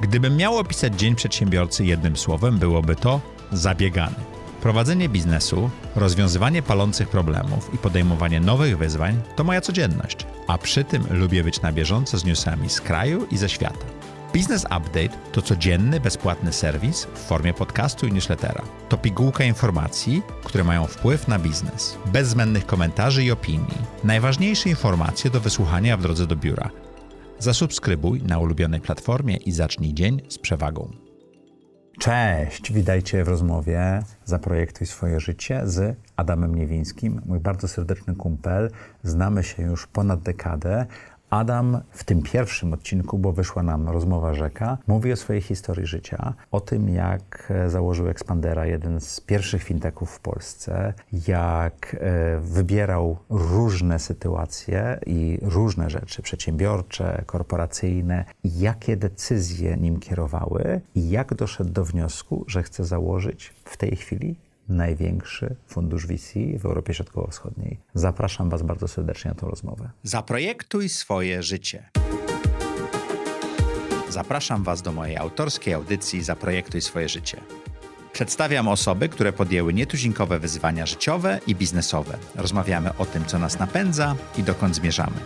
Gdybym miał opisać dzień przedsiębiorcy jednym słowem, byłoby to zabiegany. Prowadzenie biznesu, rozwiązywanie palących problemów i podejmowanie nowych wyzwań to moja codzienność, a przy tym lubię być na bieżąco z newsami z kraju i ze świata. Business Update to codzienny, bezpłatny serwis w formie podcastu i newslettera. To pigułka informacji, które mają wpływ na biznes. Bez zbędnych komentarzy i opinii. Najważniejsze informacje do wysłuchania w drodze do biura. Zasubskrybuj na ulubionej platformie i zacznij dzień z przewagą. Cześć, witajcie w rozmowie Zaprojektuj swoje życie z Adamem Niewińskim, mój bardzo serdeczny kumpel. Znamy się już ponad dekadę, Adam w tym pierwszym odcinku, bo wyszła nam rozmowa rzeka, mówi o swojej historii życia, o tym jak e, założył Expandera, jeden z pierwszych fintechów w Polsce, jak e, wybierał różne sytuacje i różne rzeczy przedsiębiorcze, korporacyjne, jakie decyzje nim kierowały i jak doszedł do wniosku, że chce założyć w tej chwili największy fundusz VC w Europie Środkowo-Wschodniej. Zapraszam Was bardzo serdecznie na tę rozmowę. Zaprojektuj swoje życie. Zapraszam Was do mojej autorskiej audycji Zaprojektuj swoje życie. Przedstawiam osoby, które podjęły nietuzinkowe wyzwania życiowe i biznesowe. Rozmawiamy o tym, co nas napędza i dokąd zmierzamy.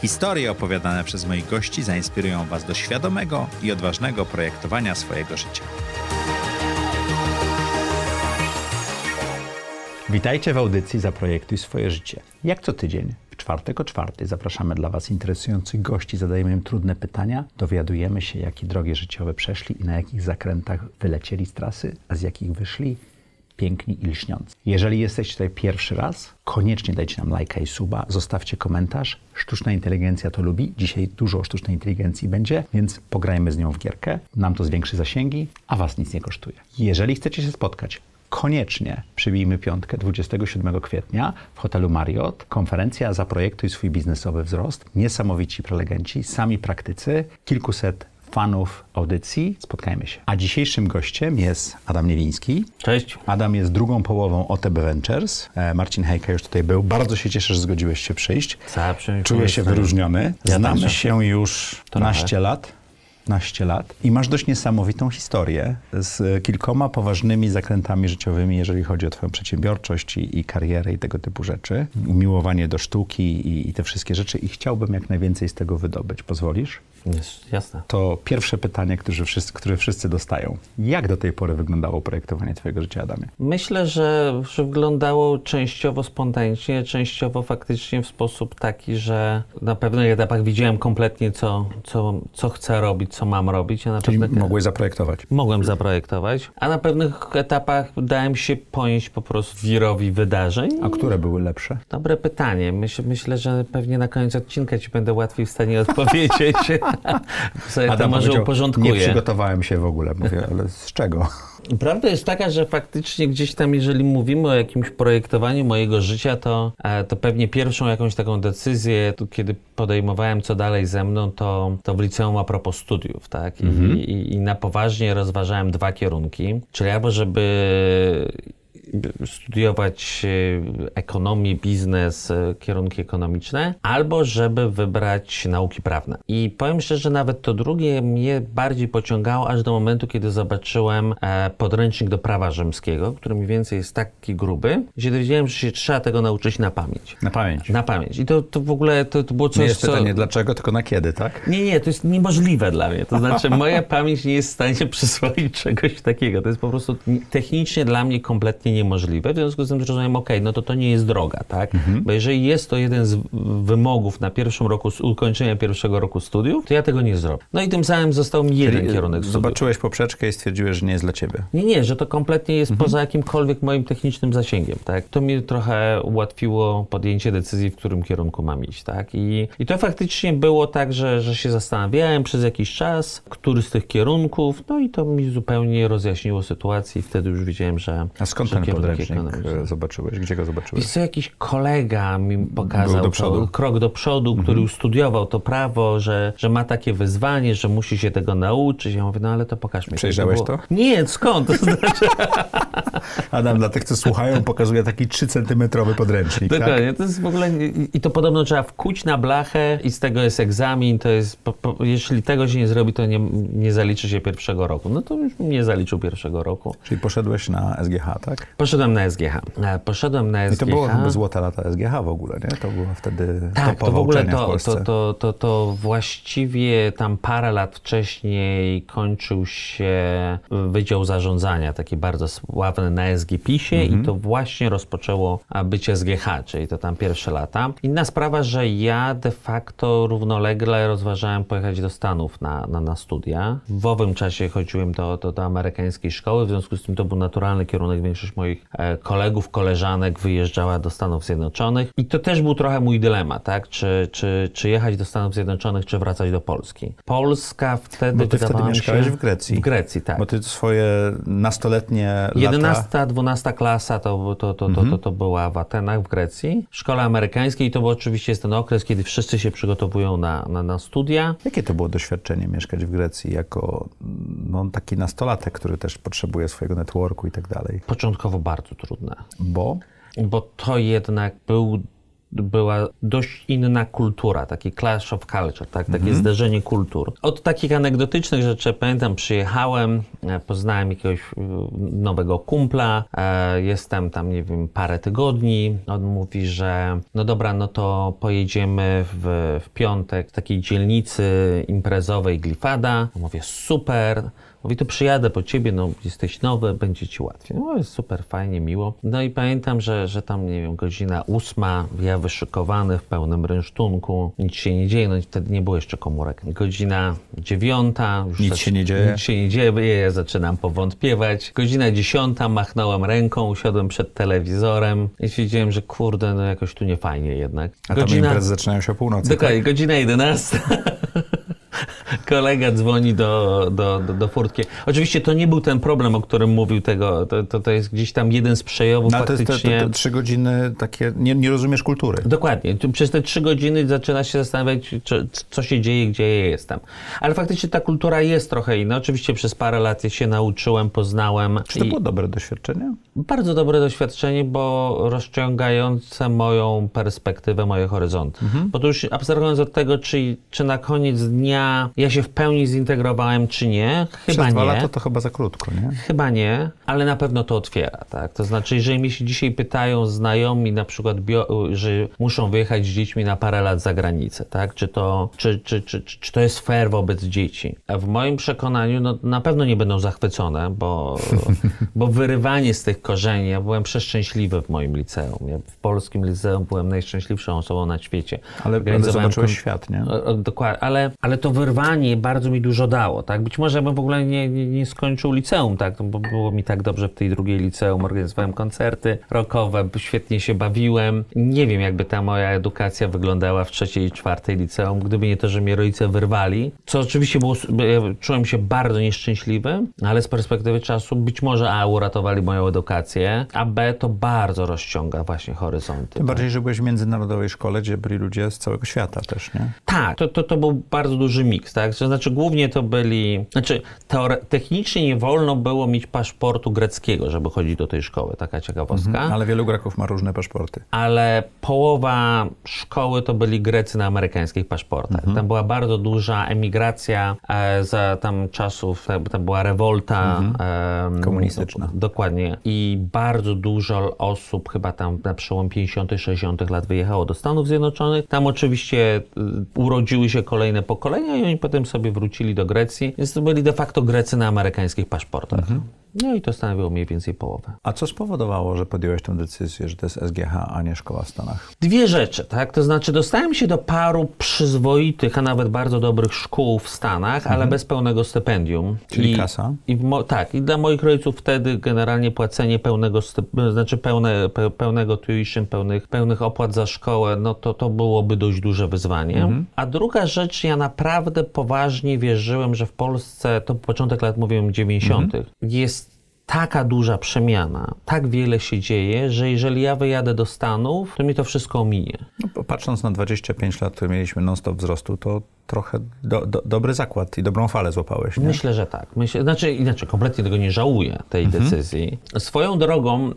Historie opowiadane przez moich gości zainspirują Was do świadomego i odważnego projektowania swojego życia. Witajcie w audycji Zaprojektuj swoje życie. Jak co tydzień, w czwartek o czwartej zapraszamy dla Was interesujących gości, zadajemy im trudne pytania, dowiadujemy się, jakie drogi życiowe przeszli i na jakich zakrętach wylecieli z trasy, a z jakich wyszli piękni i lśniący. Jeżeli jesteście tutaj pierwszy raz, koniecznie dajcie nam lajka i suba, zostawcie komentarz. Sztuczna inteligencja to lubi. Dzisiaj dużo o sztucznej inteligencji będzie, więc pograjmy z nią w gierkę. Nam to zwiększy zasięgi, a Was nic nie kosztuje. Jeżeli chcecie się spotkać koniecznie przybijmy piątkę 27 kwietnia w hotelu Marriott. Konferencja Zaprojektuj swój biznesowy wzrost. Niesamowici prelegenci, sami praktycy, kilkuset fanów audycji. Spotkajmy się. A dzisiejszym gościem jest Adam Niewiński. Cześć. Adam jest drugą połową OTB Ventures. E, Marcin Hejka już tutaj był. Bardzo się cieszę, że zgodziłeś się przyjść. Czuję się wyróżniony. Ja Znamy się już 12 lat. 15 lat i masz dość niesamowitą historię z kilkoma poważnymi zakrętami życiowymi, jeżeli chodzi o Twoją przedsiębiorczość i, i karierę i tego typu rzeczy. Umiłowanie do sztuki i, i te wszystkie rzeczy i chciałbym jak najwięcej z tego wydobyć. Pozwolisz? Jest, jasne. To pierwsze pytanie, które wszyscy, które wszyscy dostają. Jak do tej pory wyglądało projektowanie Twojego życia, Adamie? Myślę, że, że wyglądało częściowo spontanicznie, częściowo faktycznie w sposób taki, że na pewnych etapach widziałem kompletnie, co, co, co chcę robić, co mam robić. A na Czyli pewnych... mogłeś zaprojektować? Mogłem zaprojektować, a na pewnych etapach dałem się ponieść po prostu wirowi wydarzeń. A które były lepsze? Dobre pytanie. Myśl, myślę, że pewnie na koniec odcinka Ci będę łatwiej w stanie odpowiedzieć. sobie Adam to może uporządkuję. Nie przygotowałem się w ogóle, mówię, ale z czego? Prawda jest taka, że faktycznie gdzieś tam, jeżeli mówimy o jakimś projektowaniu mojego życia, to, e, to pewnie pierwszą jakąś taką decyzję, kiedy podejmowałem co dalej ze mną, to, to w liceum a propos studiów, tak? I, mhm. i, I na poważnie rozważałem dwa kierunki, czyli albo żeby studiować e, ekonomię, biznes, e, kierunki ekonomiczne, albo żeby wybrać nauki prawne. I powiem szczerze, że nawet to drugie mnie bardziej pociągało aż do momentu, kiedy zobaczyłem e, podręcznik do prawa rzymskiego, który mniej więcej jest taki gruby, gdzie dowiedziałem, że się trzeba tego nauczyć na pamięć. Na pamięć. Na pamięć. I to, to w ogóle to, to było coś, Nie jest co... pytanie dlaczego, tylko na kiedy, tak? Nie, nie, to jest niemożliwe dla mnie. To znaczy moja pamięć nie jest w stanie przyswoić czegoś takiego. To jest po prostu technicznie dla mnie kompletnie niemożliwe niemożliwe, w związku z tym zrozumiałem, ok, no to to nie jest droga, tak? Mhm. Bo jeżeli jest to jeden z wymogów na pierwszym roku, ukończenia pierwszego roku studiów, to ja tego nie zrobię. No i tym samym został mi jeden Czyli kierunek studiów. Zobaczyłeś poprzeczkę i stwierdziłeś, że nie jest dla ciebie. Nie, nie, że to kompletnie jest mhm. poza jakimkolwiek moim technicznym zasięgiem, tak? To mi trochę ułatwiło podjęcie decyzji, w którym kierunku mam iść, tak? I, i to faktycznie było tak, że, że się zastanawiałem przez jakiś czas, który z tych kierunków, no i to mi zupełnie rozjaśniło sytuację i wtedy już wiedziałem, że... A skąd ten podręcznik e, zobaczyłeś? Gdzie go zobaczyłeś? Jest to jakiś kolega mi pokazał do to, krok do przodu, mhm. który studiował to prawo, że, że ma takie wyzwanie, że musi się tego nauczyć. Ja mówię, no ale to pokaż mi. Przejrzałeś to? Nie, skąd? To znaczy... Adam, dla tych, co słuchają, pokazuje taki 3-centymetrowy podręcznik. tak? Dokładnie, to jest w ogóle, i- i to podobno trzeba wkuć na blachę i z tego jest egzamin, to jest, po, po, jeśli tego się nie zrobi, to nie, nie zaliczy się pierwszego roku. No to już nie zaliczył pierwszego roku. Czyli poszedłeś na SGH, tak? Poszedłem na SGH. E, Poszedłem na SGH. I to było chyba złote lata SGH w ogóle, nie? To było wtedy Tak, to w ogóle uczelnia w to, to, to, to, to właściwie tam parę lat wcześniej kończył się Wydział Zarządzania, taki bardzo sławny na SGPisie Mhm. i to właśnie rozpoczęło być SGH, czyli to tam pierwsze lata. Inna sprawa, że ja de facto równolegle rozważałem pojechać do Stanów na, na, na studia. W owym czasie chodziłem do, do, do amerykańskiej szkoły, w związku z tym to był naturalny kierunek. Większość moich e, kolegów, koleżanek wyjeżdżała do Stanów Zjednoczonych i to też był trochę mój dylemat, tak? Czy, czy, czy jechać do Stanów Zjednoczonych, czy wracać do Polski. Polska wtedy Bo ty wtedy mi mieszkałeś się... w Grecji. W Grecji, tak. Bo ty swoje nastoletnie lata... 11, 12 klasa to, to, to, to, to, to była w Atenach, w Grecji. W szkole amerykańskiej to był oczywiście jest ten okres, kiedy wszyscy się przygotowują na, na, na studia. Jakie to było doświadczenie mieszkać w Grecji jako no, taki nastolatek, który też potrzebuje swojego networku i tak dalej? Początkowo bardzo trudne. Bo bo to jednak był, była dość inna kultura, taki clash of culture, tak? takie zderzenie kultur. Od takich anegdotycznych rzeczy pamiętam, przyjechałem, e, poznałem jakiegoś e, nowego kumpla, e, jestem tam, nie wiem, parę tygodni. On mówi, że no dobra, no to pojedziemy w, w piątek w takiej dzielnicy imprezowej Glifada. Mówię, super. Mówi, to przyjadę po ciebie, no jesteś nowy, będzie ci łatwiej. No jest super, fajnie, miło. No i pamiętam, że, że tam, nie wiem, godzina ósma, ja wyszykowany w pełnym rynsztunku, nic się nie dzieje, no wtedy nie było jeszcze komórek. Godzina dziewiąta, już Nic się nie dzieje? Nic się nie dzieje, ja zaczynam powątpiewać. Godzina dziesiąta, machnąłem ręką, usiadłem przed telewizorem i stwierdziłem, że kurde, no jakoś tu nie fajnie jednak. a tam imprezy zaczynają się o północy. Dokładnie, godzina 11. Kolega dzwoni do, do, do, do furtki. Oczywiście to nie był ten problem, o którym mówił tego. To, to, to jest gdzieś tam jeden z przejawów No, ale to jest te, faktycznie. te, te trzy godziny takie, nie, nie rozumiesz kultury. Dokładnie. Przez te trzy godziny zaczyna się zastanawiać, czy, co się dzieje, gdzie ja jestem. Ale faktycznie ta kultura jest trochę inna. Oczywiście przez parę lat się nauczyłem, poznałem. Czy to było dobre doświadczenie? Bardzo dobre doświadczenie, bo rozciągające moją perspektywę, moje horyzonty. Mhm. Bo to już abstrahując od tego, czy, czy na koniec dnia ja się w pełni zintegrowałem, czy nie, chyba Przez dwa nie. lata to chyba za krótko, nie? Chyba nie, ale na pewno to otwiera, tak? To znaczy, jeżeli mnie się dzisiaj pytają znajomi na przykład, że muszą wyjechać z dziećmi na parę lat za granicę, tak? Czy to, czy, czy, czy, czy, to jest fair wobec dzieci? A w moim przekonaniu, no, na pewno nie będą zachwycone, bo, bo wyrywanie z tych korzeni, ja byłem przeszczęśliwy w moim liceum. Ja w polskim liceum byłem najszczęśliwszą osobą na świecie. Ale, ale zobaczyłeś świat, nie? Dokładnie, ale, ale to wyrwanie bardzo mi dużo dało, tak? Być może bym w ogóle nie, nie, nie skończył liceum, tak? Bo było mi tak dobrze w tej drugiej liceum, organizowałem koncerty rockowe, świetnie się bawiłem. Nie wiem, jakby ta moja edukacja wyglądała w trzeciej i czwartej liceum, gdyby nie to, że mnie rodzice wyrwali, co oczywiście było, czułem się bardzo nieszczęśliwy, ale z perspektywy czasu być może A, uratowali moją edukację, a B, to bardzo rozciąga właśnie horyzonty. Tym bardziej, że byłeś w międzynarodowej szkole, gdzie byli ludzie z całego świata też, nie? Tak, to, to, to był bardzo duży miks, tak? To znaczy głównie to byli, znaczy technicznie nie wolno było mieć paszportu greckiego, żeby chodzić do tej szkoły, taka ciekawostka, Ale wielu Greków ma różne paszporty. ale połowa szkoły to byli Grecy na amerykańskich paszportach. Tam była bardzo duża emigracja e, za tam czasów, tam, była rewolta em, Komunistyczna. Dokładnie. I bardzo dużo osób, chyba tam na przełom 50., 60. lat wyjechało do Stanów Zjednoczonych. Tam oczywiście y, urodziły się kolejne pokolenia i oni potem sobie wrócili do Grecji. Więc to byli de facto Grecy na amerykańskich paszportach. No i to stanowiło mniej więcej połowę. A co spowodowało, że podjąłeś tę decyzję, że to jest SGH, a nie szkoła w Stanach? Dwie rzeczy, tak? To znaczy, dostałem się do paru przyzwoitych, a nawet bardzo dobrych szkół w Stanach, ale bez pełnego stypendium. Mhm. Czyli I, kasa? I tak, i dla moich rodziców wtedy generalnie płacenie pełnego, znaczy pełne, pe- pełnego tuition, pełnych, pełnych opłat za szkołę, no to to byłoby dość duże wyzwanie. Mhm. A druga rzecz, ja naprawdę poważnie wierzyłem, że w Polsce, to początek lat mówiłem 90., Mhm. jest taka duża przemiana, tak wiele się dzieje, że jeżeli ja wyjadę do Stanów, to mi to wszystko ominie. No, patrząc na 25 lat, które mieliśmy non-stop wzrostu, to trochę do, do, dobry zakład i dobrą falę złapałeś, nie? Myślę, że tak. Myślę, znaczy, inaczej, kompletnie tego nie żałuję, tej Mhm. decyzji. Swoją drogą,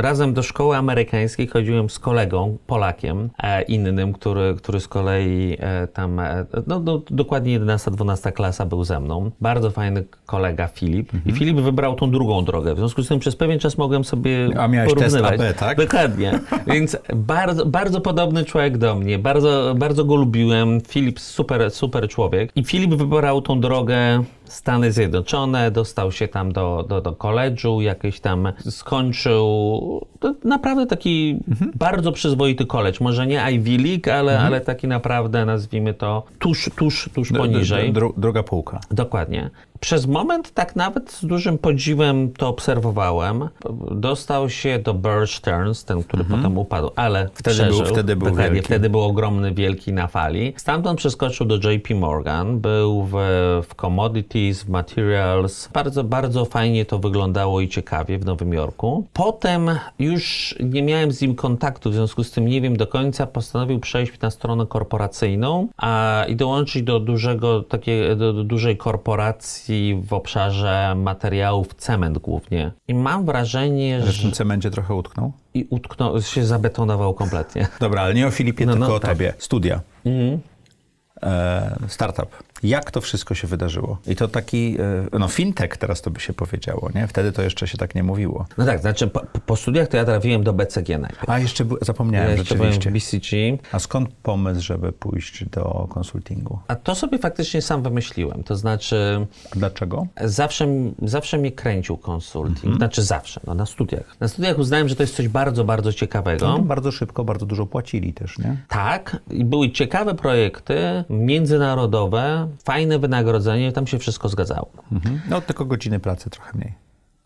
razem do szkoły amerykańskiej chodziłem z kolegą, Polakiem, e, innym, który, który z kolei e, tam, e, no, no dokładnie 11-12 klasa był ze mną. Bardzo fajny kolega Filip. Mhm. I Filip wybrał tą drugą drogę. W związku z tym przez pewien czas mogłem sobie A miałeś test porównywać. AB, tak? Dokładnie. Więc bardzo, bardzo podobny człowiek do mnie. Bardzo, bardzo go lubiłem. Filip super, super człowiek. I Filip wybrał tą drogę Stany Zjednoczone, dostał się tam do, do, do koledżu, jakieś tam skończył to naprawdę taki Mhm. bardzo przyzwoity koledż. Może nie Ivy League, ale, Mhm. ale taki naprawdę, nazwijmy to, tuż, tuż, tuż poniżej. Dru, druga półka. Dokładnie. Przez moment tak nawet z dużym podziwem to obserwowałem. Dostał się do Bear Stearns, ten, który potem upadł, ale Mhm. Wtedy był- przeżył. wtedy był Dokładnie, wielki. wtedy był ogromny, wielki na fali. Stamtąd przeskoczył do JP Morgan, był w, w w materials. Bardzo, bardzo fajnie to wyglądało i ciekawie w Nowym Jorku. Potem już nie miałem z nim kontaktu, w związku z tym nie wiem do końca, postanowił przejść na stronę korporacyjną a, i dołączyć do dużego, takiej, do, do dużej korporacji w obszarze materiałów, cement głównie. I mam wrażenie, Że w tym cemencie trochę utknął. i utknął, się zabetonował kompletnie. Dobra, ale nie o Filipie, No, tylko no, o tak. tobie. Studia. E, startup. Jak to wszystko się wydarzyło? I to taki, e, no fintech teraz to by się powiedziało, nie? Wtedy to jeszcze się tak nie mówiło. No tak, znaczy po, po studiach to ja trafiłem do BCG najpierw. A jeszcze zapomniałem Ja rzeczywiście. BCG, A skąd pomysł, żeby pójść do konsultingu? a to sobie faktycznie sam wymyśliłem. To znaczy, A Dlaczego? zawsze, zawsze mnie kręcił konsulting. Mhm. Znaczy zawsze, no na studiach. Na studiach uznałem, że to jest coś bardzo, bardzo ciekawego. No, bardzo szybko, bardzo dużo płacili też, nie? Tak, i były ciekawe projekty, międzynarodowe, fajne wynagrodzenie, tam się wszystko zgadzało. Mhm. No tylko godziny pracy trochę mniej.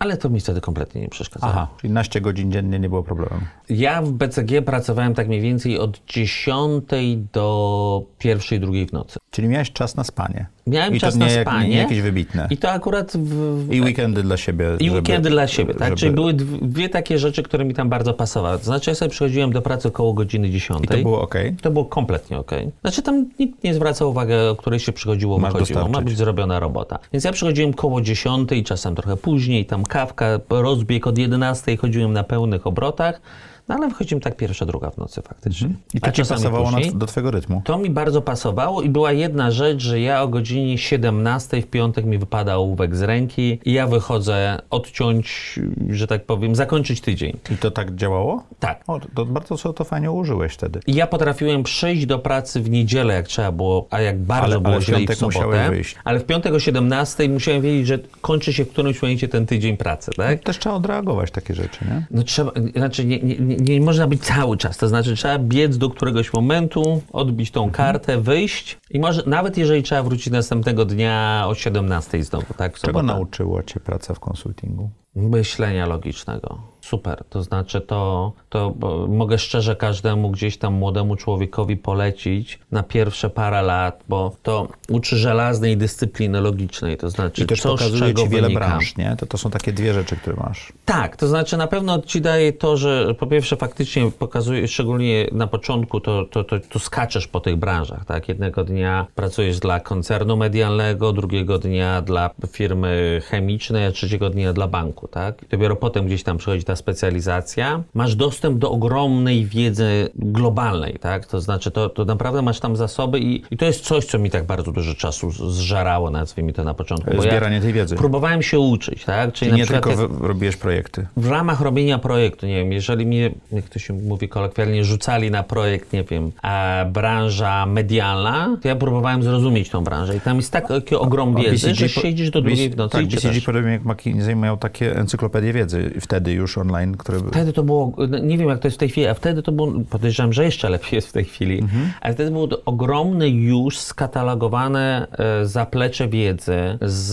Ale to mi wtedy kompletnie nie przeszkadzało. Aha, czyli naście godzin dziennie nie było problemem. Ja w BCG pracowałem tak mniej więcej od 10 do pierwszej, drugiej w nocy. Czyli miałeś czas na spanie. Miałem I czas to na nie, jak- spanie. Nie jakieś wybitne. I to akurat w, I weekendy dla siebie. I żeby- weekendy dla siebie, tak? żeby- Czyli były dw- dwie takie rzeczy, które mi tam bardzo pasowały. To znaczy, ja sobie przychodziłem do pracy około godziny 10. I to było ok. To było kompletnie ok. Znaczy, tam nikt nie zwracał uwagi, o której się przychodziło, Masz wychodziło. Ma dostarczyć. być zrobiona robota. Więc ja przychodziłem koło 10, czasem trochę później, tam kawka, rozbieg od 11, chodziłem na pełnych obrotach. No ale wychodziłem tak pierwsza, druga w nocy faktycznie. I to ci pasowało później. do twojego rytmu. To mi bardzo pasowało i była jedna rzecz, że ja o godzinie 17 w piątek mi wypada ołówek z ręki i ja wychodzę odciąć, że tak powiem, zakończyć tydzień. I to tak działało? Tak. O, to bardzo sobie to fajnie użyłeś wtedy. I ja potrafiłem przyjść do pracy w niedzielę, jak trzeba było, a jak bardzo Ale- było ale w źle w musiałeś sobotę. wyjść. Ale w piątek o 17 musiałem wiedzieć, że kończy się w którymś momencie ten tydzień pracy, tak? Też trzeba odreagować takie rzeczy, nie? No trzeba, znaczy nie, nie, nie, nie można być cały czas, to znaczy trzeba biec do któregoś momentu, odbić tą Mhm. kartę, wyjść i może nawet jeżeli trzeba wrócić następnego dnia o 17 znowu, tak? Czego nauczyło cię praca w konsultingu? Myślenia logicznego. Super. To znaczy to, to mogę szczerze każdemu gdzieś tam młodemu człowiekowi polecić na pierwsze parę lat, bo to uczy żelaznej dyscypliny logicznej, to znaczy I też co pokazuje czego ci wiele wynika. branż, nie? To, to są takie dwie rzeczy, które masz. Tak, to znaczy na pewno ci daje to, że po pierwsze faktycznie pokazuje, szczególnie na początku, to, to, to, to skaczesz po tych branżach, tak? Jednego dnia pracujesz dla koncernu medialnego, drugiego dnia dla firmy chemicznej, a trzeciego dnia dla banku, tak? I dopiero potem gdzieś tam przychodzi ta specjalizacja. Masz dostęp do ogromnej wiedzy globalnej, tak? To znaczy to, to naprawdę masz tam zasoby i, i to jest coś, co mi tak bardzo dużo czasu zżerało, nazwijmy to na początku. bo ja Zbieranie tej wiedzy. Próbowałem się uczyć, tak? Czyli Czyli nie tylko jak- robiłeś projekty. w ramach robienia projektu, nie wiem, jeżeli mnie, jak to się mówi kolokwialnie, rzucali na projekt, nie wiem, e, branża medialna, to ja próbowałem zrozumieć tą branżę i tam jest tak, taki ogrom A wiedzy, że po- siedzisz do drugiej w nocy Tak, i BCG podobnie jak McKinsey miał takie encyklopedie wiedzy wtedy już online, które były... Wtedy to było, no, nie wiem jak to jest w tej chwili, a wtedy to było, podejrzewam, że jeszcze lepiej jest w tej chwili, Mhm. ale wtedy było ogromne już skatalogowane e, zaplecze wiedzy z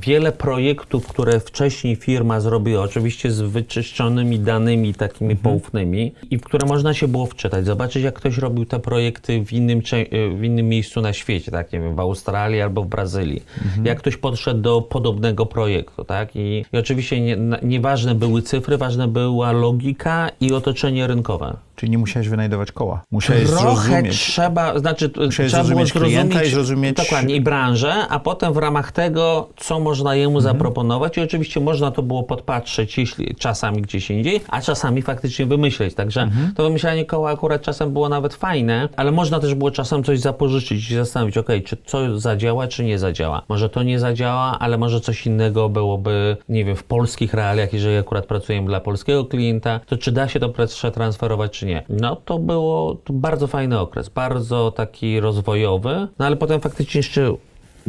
wiele projektów, które wcześniej firma zrobiła, oczywiście z wyczyszczonymi danymi takimi Mhm. poufnymi i w które można się było wczytać, zobaczyć jak ktoś robił te projekty w innym, e, w innym miejscu na świecie, tak, nie wiem, w Australii albo w Brazylii. Mhm. Jak ktoś podszedł do podobnego projektu, tak, i, i oczywiście nie, nieważne były cyfry, ważna była logika i otoczenie rynkowe. Czyli nie musiałeś wynajdować koła. Musiałeś Trochę zrozumieć. trzeba, znaczy Musiałeś trzeba było zrozumieć klienta zrozumieć i zrozumieć- dokładnie i branżę, a potem w ramach tego, co można jemu Mhm. zaproponować i oczywiście można to było podpatrzeć jeśli czasami gdzieś indziej, a czasami faktycznie wymyśleć. Także Mhm. to wymyślanie koła akurat czasem było nawet fajne, ale można też było czasem coś zapożyczyć i zastanowić, ok, czy co zadziała, czy nie zadziała. Może to nie zadziała, ale może coś innego byłoby, nie wiem, w polskich realiach, jeżeli akurat pracujemy dla polskiego klienta, to czy da się to przetransferować, czy nie. No to było to bardzo fajny okres, bardzo taki rozwojowy, no ale potem faktycznie jeszcze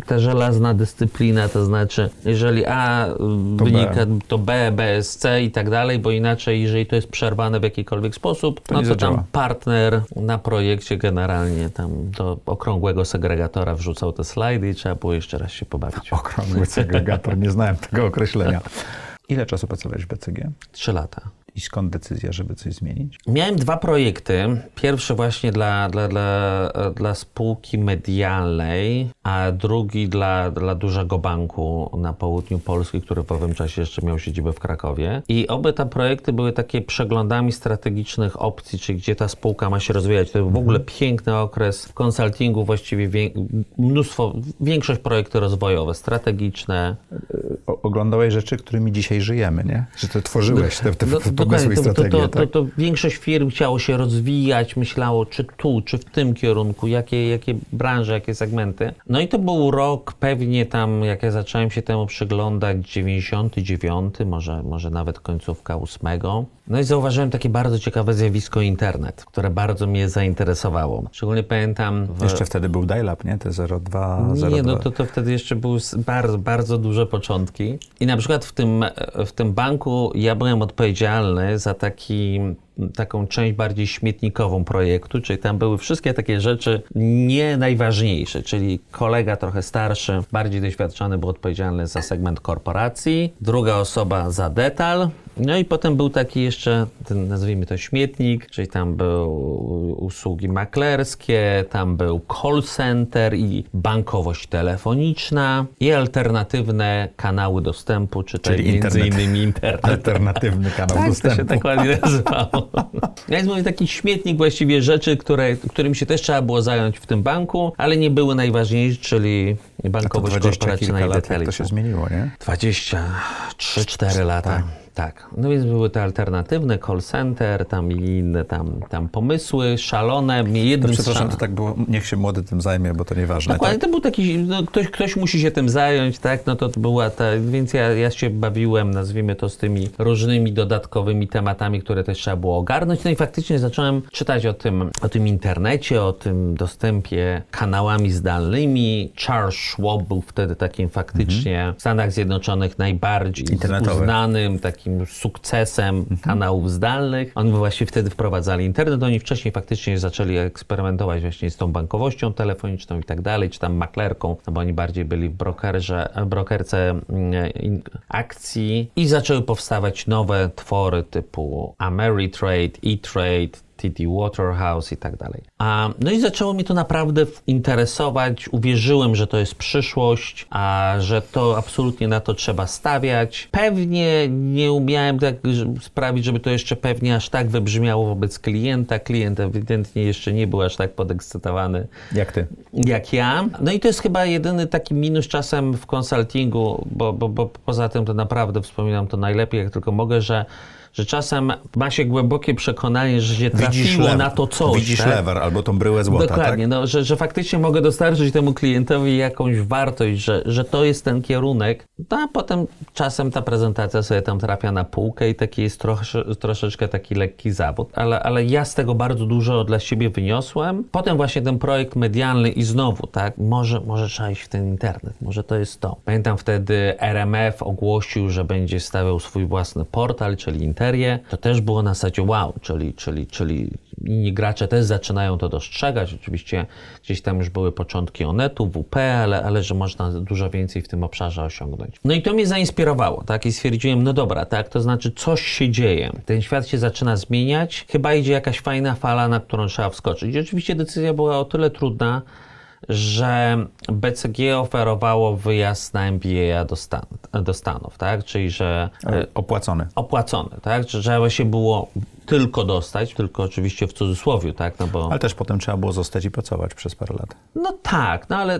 ta żelazna dyscyplina, to znaczy, jeżeli A To wynika, to B, B jest C i tak dalej, bo inaczej, jeżeli to jest przerwane w jakikolwiek sposób, To no nie to tam zadziała. partner na projekcie generalnie tam do okrągłego segregatora wrzucał te slajdy i trzeba było jeszcze raz się pobawić. Okrągły segregator, nie znałem tego określenia. Ile czasu pracowałeś w BCG? Trzy lata. I skąd decyzja, żeby coś zmienić? Miałem dwa projekty. Pierwszy właśnie dla, dla, dla, dla spółki medialnej, a drugi dla, dla dużego banku na południu Polski, który w owym czasie jeszcze miał siedzibę w Krakowie. I oba te projekty były takie przeglądami strategicznych opcji, czyli gdzie ta spółka ma się rozwijać. To był w ogóle piękny okres w konsultingu, właściwie wie, mnóstwo, większość projekty rozwojowe, strategiczne, O, oglądałeś rzeczy, którymi dzisiaj żyjemy, nie? Że ty tworzyłeś te, te No, pomysły i to, to, to, tak? to większość firm chciało się rozwijać, myślało czy tu, czy w tym kierunku, jakie, jakie branże, jakie segmenty. No i to był rok pewnie tam, jak ja zacząłem się temu przyglądać, 99, może, może nawet końcówka 8. No i zauważyłem takie bardzo ciekawe zjawisko internet, które bardzo mnie zainteresowało. Szczególnie pamiętam... W... Jeszcze wtedy był dial-up, nie? Te 02, 02. Nie, no to, to wtedy jeszcze były bardzo, bardzo duże początki. I na przykład w tym, w tym banku ja byłem odpowiedzialny za taki, taką część bardziej śmietnikową projektu, czyli tam były wszystkie takie rzeczy nie najważniejsze, czyli kolega trochę starszy, bardziej doświadczony był odpowiedzialny za segment korporacji, druga osoba za detal, no i potem był taki jeszcze, ten, nazwijmy to śmietnik, czyli tam był usługi maklerskie, tam był call center i bankowość telefoniczna i alternatywne kanały dostępu, czy Czyli między internet. innymi internet. Alternatywny kanał Tak, to dostępu. się tak ładnie nazywało. Ja jest mówię taki śmietnik właściwie rzeczy, które, którym się też trzeba było zająć w tym banku, ale nie były najważniejsze, czyli bankowość 20 korporacyjna i jak to detaliczna. się zmieniło, nie? 23-4 lata. Tak. No więc były te alternatywne call center, tam i inne tam, tam pomysły szalone. To Jednym z przepraszam, to tak było, niech się młody tym zajmie, bo to nieważne. Dokładnie, Tak? to był taki, no, ktoś, ktoś musi się tym zająć, tak, no to była ta, więc ja, ja się bawiłem, nazwijmy to, z tymi różnymi dodatkowymi tematami, które też trzeba było ogarnąć, no i faktycznie zacząłem czytać o tym, o tym internecie, o tym dostępie kanałami zdalnymi. Charles Schwab był wtedy takim faktycznie w Stanach Zjednoczonych najbardziej uznanym takim sukcesem kanałów zdalnych. Oni właśnie wtedy wprowadzali internet. Oni wcześniej faktycznie zaczęli eksperymentować właśnie z tą bankowością telefoniczną i tak dalej, czy tam maklerką, no bo oni bardziej byli w brokerze, brokerce mm, akcji i zaczęły powstawać nowe twory typu Ameritrade, E-Trade, TD Waterhouse i tak dalej. A, no i zaczęło mnie to naprawdę interesować. Uwierzyłem, że to jest przyszłość, a że to absolutnie na to trzeba stawiać. Pewnie nie umiałem tak sprawić, żeby to jeszcze pewnie aż tak wybrzmiało wobec klienta. Klient ewidentnie jeszcze nie był aż tak podekscytowany Jak ty? jak ja. No i to jest chyba jedyny taki minus czasem w konsultingu, bo, bo, bo poza tym to naprawdę wspominam to najlepiej, jak tylko mogę, że, że czasem ma się głębokie przekonanie, że się trafiło na to coś. Widzisz tak? lewer albo tą bryłę złota, Dokładnie, tak? no, że, że faktycznie mogę dostarczyć temu klientowi jakąś wartość, że, że to jest ten kierunek, no, a potem czasem ta prezentacja sobie tam trafia na półkę i taki jest trosze, troszeczkę taki lekki zawód, ale, ale ja z tego bardzo dużo dla siebie wyniosłem. Potem właśnie ten projekt medialny i znowu, tak, może, może trzeba iść w ten internet, może to jest to. Pamiętam wtedy RMF ogłosił, że będzie stawiał swój własny portal, czyli To też było na zasadzie wow, czyli, czyli, czyli inni gracze też zaczynają to dostrzegać. Oczywiście gdzieś tam już były początki Onetu, WP, ale, ale że można dużo więcej w tym obszarze osiągnąć. No i to mnie zainspirowało, tak? I stwierdziłem, no dobra, tak, to znaczy coś się dzieje. Ten świat się zaczyna zmieniać, chyba idzie jakaś fajna fala, na którą trzeba wskoczyć. I oczywiście decyzja była o tyle trudna, że BCG oferowało wyjazd na MBA do, Stan do Stanów, tak? Czyli, że Opłacony. opłacone, tak? Że trzeba się było tylko dostać, tylko oczywiście w cudzysłowie, tak, no bo... Ale też potem trzeba było zostać i pracować przez parę lat. No tak, no ale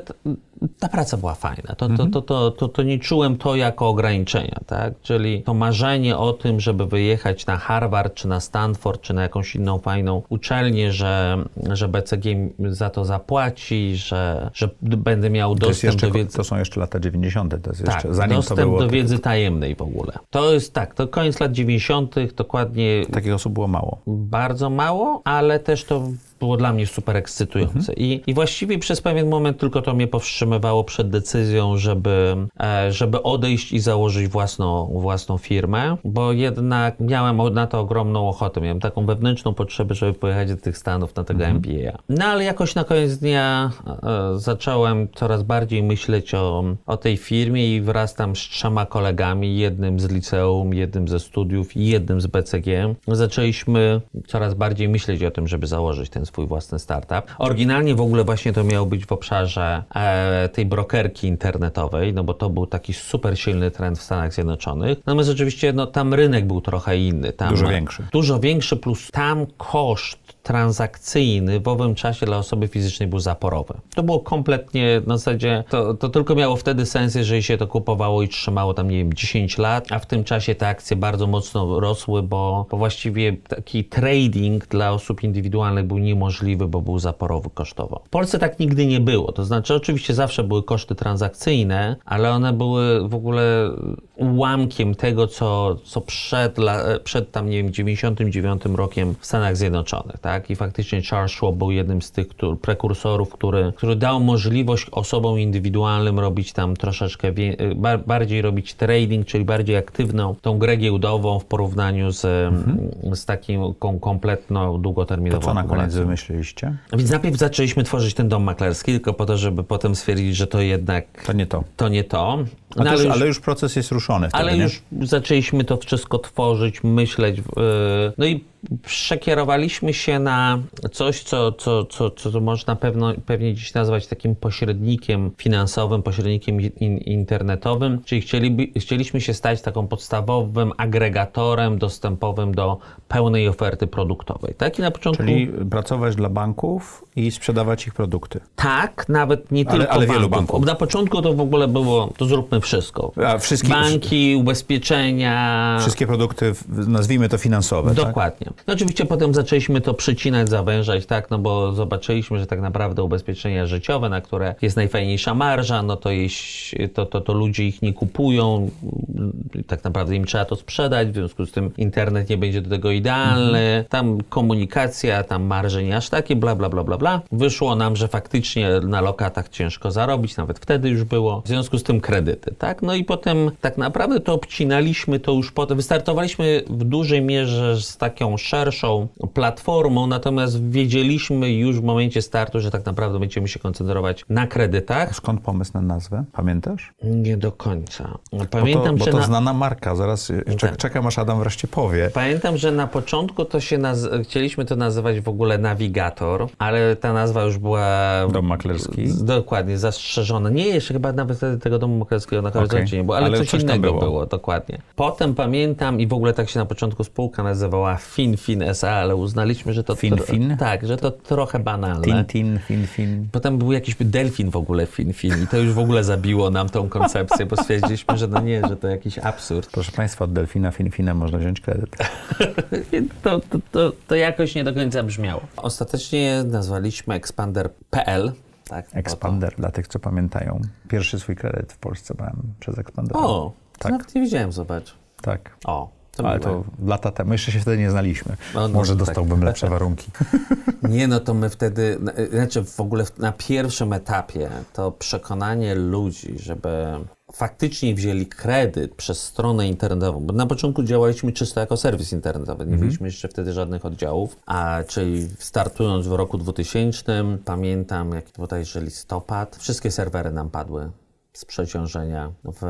ta praca była fajna. To, to, to, to, to, to nie czułem to jako ograniczenia, tak? Czyli to marzenie o tym, żeby wyjechać na Harvard, czy na Stanford, czy na jakąś inną fajną uczelnię, że, że BCG za to zapłaci, że, że będę miał dostęp do wiedzy. to są jeszcze lata 90. To jest Tak, jeszcze, zanim dostęp do wiedzy tajemnej w ogóle. To jest tak, to koniec lat 90., dokładnie Takich osób było mało. bardzo mało, ale też to było dla mnie super ekscytujące. I, I właściwie przez pewien moment tylko to mnie powstrzymywało przed decyzją, żeby, e, żeby odejść i założyć własną, własną firmę, bo jednak miałem na to ogromną ochotę. Miałem taką wewnętrzną potrzebę, żeby pojechać do tych Stanów na tego MBA. No ale jakoś na koniec dnia e, zacząłem coraz bardziej myśleć o, o tej firmie i wraz tam z trzema kolegami, jednym z liceum, jednym ze studiów i jednym z BCG, zaczęliśmy coraz bardziej myśleć o tym, żeby założyć ten swój własny startup. Oryginalnie w ogóle właśnie to miało być w obszarze e, tej brokerki internetowej, no bo to był taki super silny trend w Stanach Zjednoczonych. Natomiast oczywiście no, tam rynek był trochę inny. Tam, Dużo większy. Dużo większy, plus tam koszt transakcyjny w owym czasie dla osoby fizycznej był zaporowy. To było kompletnie, na zasadzie, to, to tylko miało wtedy sens, jeżeli się to kupowało i trzymało tam, nie wiem, 10 lat, a w tym czasie te akcje bardzo mocno rosły, bo, bo właściwie taki trading dla osób indywidualnych był niemożliwy, bo był zaporowy kosztowo. W Polsce tak nigdy nie było, to znaczy oczywiście zawsze były koszty transakcyjne, ale one były w ogóle ułamkiem tego, co, co przed, przed tam, nie wiem, 99 rokiem w Stanach Zjednoczonych, tak? I faktycznie Charles Schwab był jednym z tych który, prekursorów, który, który dał możliwość osobom indywidualnym robić tam troszeczkę wie, bar, bardziej robić trading, czyli bardziej aktywną tą grę giełdową w porównaniu z, z takim kom, kompletną, długoterminową To co na koniec wymyśliliście? Więc najpierw zaczęliśmy tworzyć ten dom maklerski, tylko po to, żeby potem stwierdzić, że to jednak To nie to. to nie to. No, już, już- ale już proces jest ruszony wtedy, ale nie? już zaczęliśmy to wszystko tworzyć, myśleć. yy, No i przekierowaliśmy się na coś, co, co, co, co można pewno, pewnie dziś nazwać takim pośrednikiem finansowym, pośrednikiem in, internetowym, czyli chcieliby, chcieliśmy się stać taką podstawowym agregatorem dostępowym do pełnej oferty produktowej. Tak? I na początku Czyli pracować dla banków i sprzedawać ich produkty. tak, nawet nie Ale- tylko ale wielu banków. Na początku to w ogóle było, to zróbmy wszystko. A wszystkie, Banki, ubezpieczenia, wszystkie produkty, nazwijmy to finansowe, tak? Dokładnie. No oczywiście potem zaczęliśmy to przycinać, zawężać, tak, no bo zobaczyliśmy, że tak naprawdę ubezpieczenia życiowe, na które jest najfajniejsza marża, no to, to, to, to ludzie ich nie kupują, tak naprawdę im trzeba to sprzedać, w związku z tym internet nie będzie do tego idealny, tam komunikacja, tam marże nie aż takie, bla, bla, bla, bla, bla. Wyszło nam, że faktycznie na lokatach ciężko zarobić, nawet wtedy już było, w związku z tym kredyty, tak, no i potem tak naprawdę to obcinaliśmy to już potem, wystartowaliśmy w dużej mierze z taką szerszą platformą, natomiast wiedzieliśmy już w momencie startu, że tak naprawdę będziemy się koncentrować na kredytach. Skąd pomysł na nazwę? Pamiętasz? Nie do końca. Bo Pamiętam, to, bo że to na... znana marka. Zaraz Tak. czekam, aż Adam wreszcie powie. Pamiętam, że na początku to się naz... chcieliśmy to nazywać w ogóle nawigator, ale ta nazwa już była Dom maklerski. dokładnie zastrzeżona. Nie, jeszcze chyba nawet wtedy tego domu maklerskiego na horyzoncie Okej. nie było, ale, Ale coś, coś innego było. było. dokładnie. Potem pamiętam i w ogóle tak się na początku spółka nazywała FinFin SA, ale uznaliśmy, że to FinFin? tak, że to trochę banalne. Tintin, fin, fin. Potem był jakiś delfin w ogóle FinFin i to już w ogóle zabiło nam tą koncepcję, bo stwierdziliśmy, że no nie, że to jakiś absurd. Proszę Państwa, od delfina, fin, fina można wziąć kredyt. To, to, to, to jakoś nie do końca brzmiało. Ostatecznie nazwaliśmy Expander.pl. Tak, Expander, dla tych, co pamiętają. Pierwszy swój kredyt w Polsce brałem przez Expander. To. O, to Tak. nawet nie widziałem, zobacz. Tak. O, to Ale miłe. to lata temu, jeszcze się wtedy nie znaliśmy. No, no, Może tak. dostałbym lepsze warunki. Nie, no to my wtedy, na- znaczy w ogóle na pierwszym etapie to przekonanie ludzi, żeby faktycznie wzięli kredyt przez stronę internetową, bo na początku działaliśmy czysto jako serwis internetowy, nie mieliśmy jeszcze wtedy żadnych oddziałów, a czyli startując w roku 2000, pamiętam jak bodajże listopad, wszystkie serwery nam padły. Z przeciążenia. W...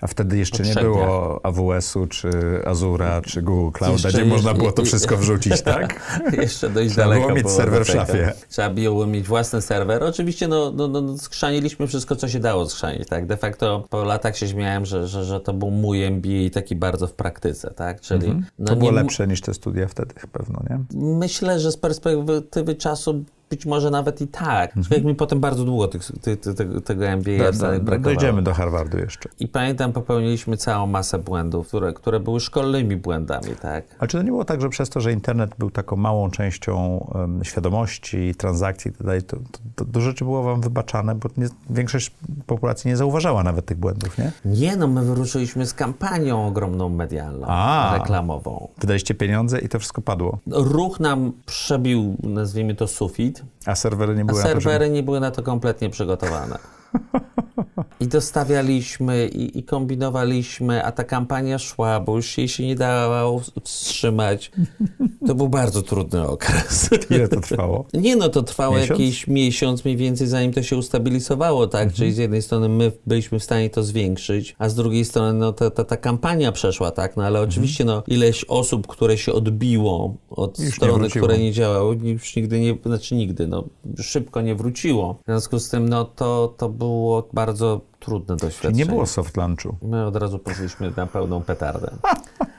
A wtedy jeszcze nie było AWS-u, czy Azura, czy Google Clouda, jeszcze, gdzie można było to wszystko wrzucić, tak? jeszcze dość Trzeba daleko było mieć serwer w szafie. Trzeba było mieć własny serwer. Oczywiście no, no, no, skrzaniliśmy wszystko, co się dało skrzanić, tak? De facto po latach się śmiałem, że, że, że to był mój MBA taki bardzo w praktyce, tak? Czyli mhm. no, to było nie... lepsze niż te studia wtedy pewno, nie? Myślę, że z perspektywy czasu być może nawet i tak. Mhm. Jak mi potem bardzo długo tych, ty, ty, ty, tego MBA da, da, Dojdziemy do Harvardu jeszcze. I pamiętam, popełniliśmy całą masę błędów, które, które były szkolnymi błędami, tak. A czy to nie było tak, że przez to, że internet był taką małą częścią um, świadomości, transakcji itd., to, to, to dużo rzeczy było wam wybaczane, bo nie, większość populacji nie zauważała nawet tych błędów, nie? Nie, no my wyruszyliśmy z kampanią ogromną medialną, A, reklamową. Wydaliście pieniądze i to wszystko padło. Ruch nam przebił, nazwijmy to sufit, a serwery nie były A serwery na to, nie były na to kompletnie przygotowane. I dostawialiśmy i, i, kombinowaliśmy, a ta kampania szła, bo już jej się nie dało wstrzymać. To był bardzo trudny okres. Ile to trwało? Nie no, to trwało miesiąc? jakiś miesiąc mniej więcej, zanim to się ustabilizowało, tak? Mhm. Czyli z jednej strony my byliśmy w stanie to zwiększyć, a z drugiej strony no ta, ta, ta kampania przeszła, tak? No ale mhm. oczywiście no ileś osób, które się odbiło od już strony, nie które nie działały, już nigdy nie, znaczy nigdy, no szybko nie wróciło. W związku z tym no to, to było bardzo trudne doświadczenie. Czyli nie było soft lunchu. My od razu poszliśmy na pełną petardę.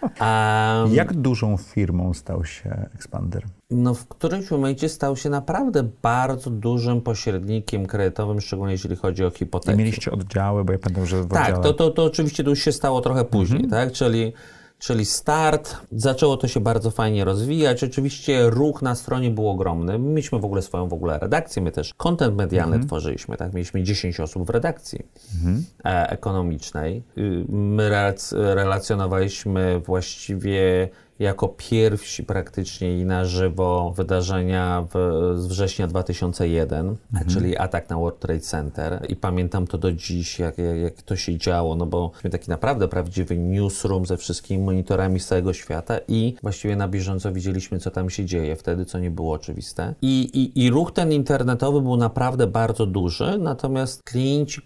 Um, Jak dużą firmą stał się Expander? No w którymś momencie stał się naprawdę bardzo dużym pośrednikiem kredytowym, szczególnie jeśli chodzi o hipoteki. I mieliście oddziały, bo ja pamiętam, że w Tak, to, to, to oczywiście to już się stało trochę później, mhm. tak? Czyli czyli start. Zaczęło to się bardzo fajnie rozwijać. Oczywiście ruch na stronie był ogromny. Mieliśmy w ogóle swoją w ogóle redakcję, my też content medialny mhm. tworzyliśmy, tak? Mieliśmy 10 osób w redakcji mhm. e ekonomicznej. Y, my relacjonowaliśmy właściwie jako pierwsi praktycznie i na żywo wydarzenia w, z września 2001, mhm. czyli atak na World Trade Center. I pamiętam to do dziś, jak, jak, jak to się działo, no bo mieliśmy taki naprawdę prawdziwy newsroom ze wszystkimi monitorami z całego świata i właściwie na bieżąco widzieliśmy, co tam się dzieje wtedy, co nie było oczywiste. I, i, i ruch ten internetowy był naprawdę bardzo duży, natomiast klienci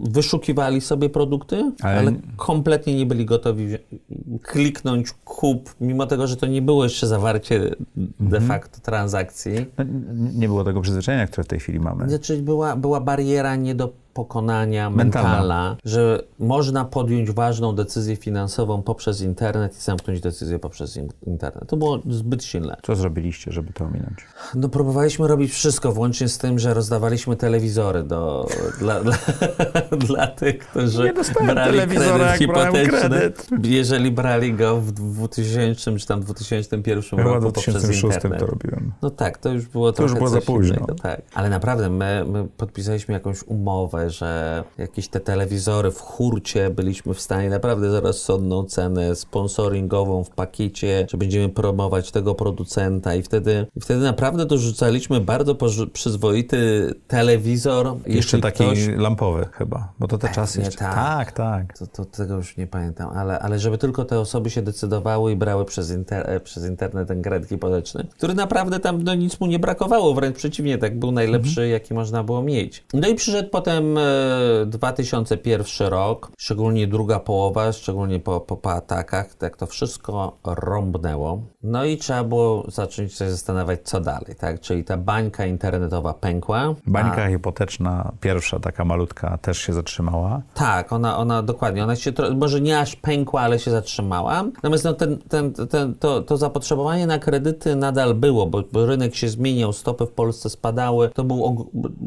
wyszukiwali sobie produkty, ale... ale kompletnie nie byli gotowi kliknąć kup mimo tego, że to nie było jeszcze zawarcie de mhm. facto transakcji. No, nie było tego przyzwyczajenia, które w tej chwili mamy. Znaczy była, była bariera nie do pokonania mentalna. mentalna, że można podjąć ważną decyzję finansową poprzez internet i zamknąć decyzję poprzez internet. To było zbyt silne. Co zrobiliście, żeby to ominąć? No próbowaliśmy robić wszystko, włącznie z tym, że rozdawaliśmy telewizory do, dla, dla, dla tych, którzy brali kredyt hipoteczny. Jeżeli brali go w 2000 czy tam 2001 Chyba roku w 2006 to robiłem. No tak, to już było to trochę już było za późno. Innego, tak. Ale naprawdę my, my podpisaliśmy jakąś umowę, że jakieś te telewizory w hurcie byliśmy w stanie naprawdę za rozsądną cenę sponsoringową w pakiecie, że będziemy promować tego producenta i wtedy, i wtedy naprawdę dorzucaliśmy bardzo przyzwoity telewizor. Jeszcze taki ktoś... lampowy chyba, bo to te czasy jeszcze... Tak, tak. tak. To, to, tego już nie pamiętam, ale, ale żeby tylko te osoby się decydowały i brały przez, inter, przez internet ten kredyt hipoteczny, który naprawdę tam no, nic mu nie brakowało, wręcz przeciwnie, tak był najlepszy, mhm. jaki można było mieć. No i przyszedł potem 2001 rok, szczególnie druga połowa, szczególnie po, po, po atakach, tak to wszystko rąbnęło. No i trzeba było zacząć się zastanawiać, co dalej, tak? Czyli ta bańka internetowa pękła. Bańka a... hipoteczna, pierwsza taka malutka, też się zatrzymała. Tak, ona, ona dokładnie, ona się, może nie aż pękła, ale się zatrzymała. Natomiast no, ten, ten, ten, to, to zapotrzebowanie na kredyty nadal było, bo, bo rynek się zmieniał, stopy w Polsce spadały. To były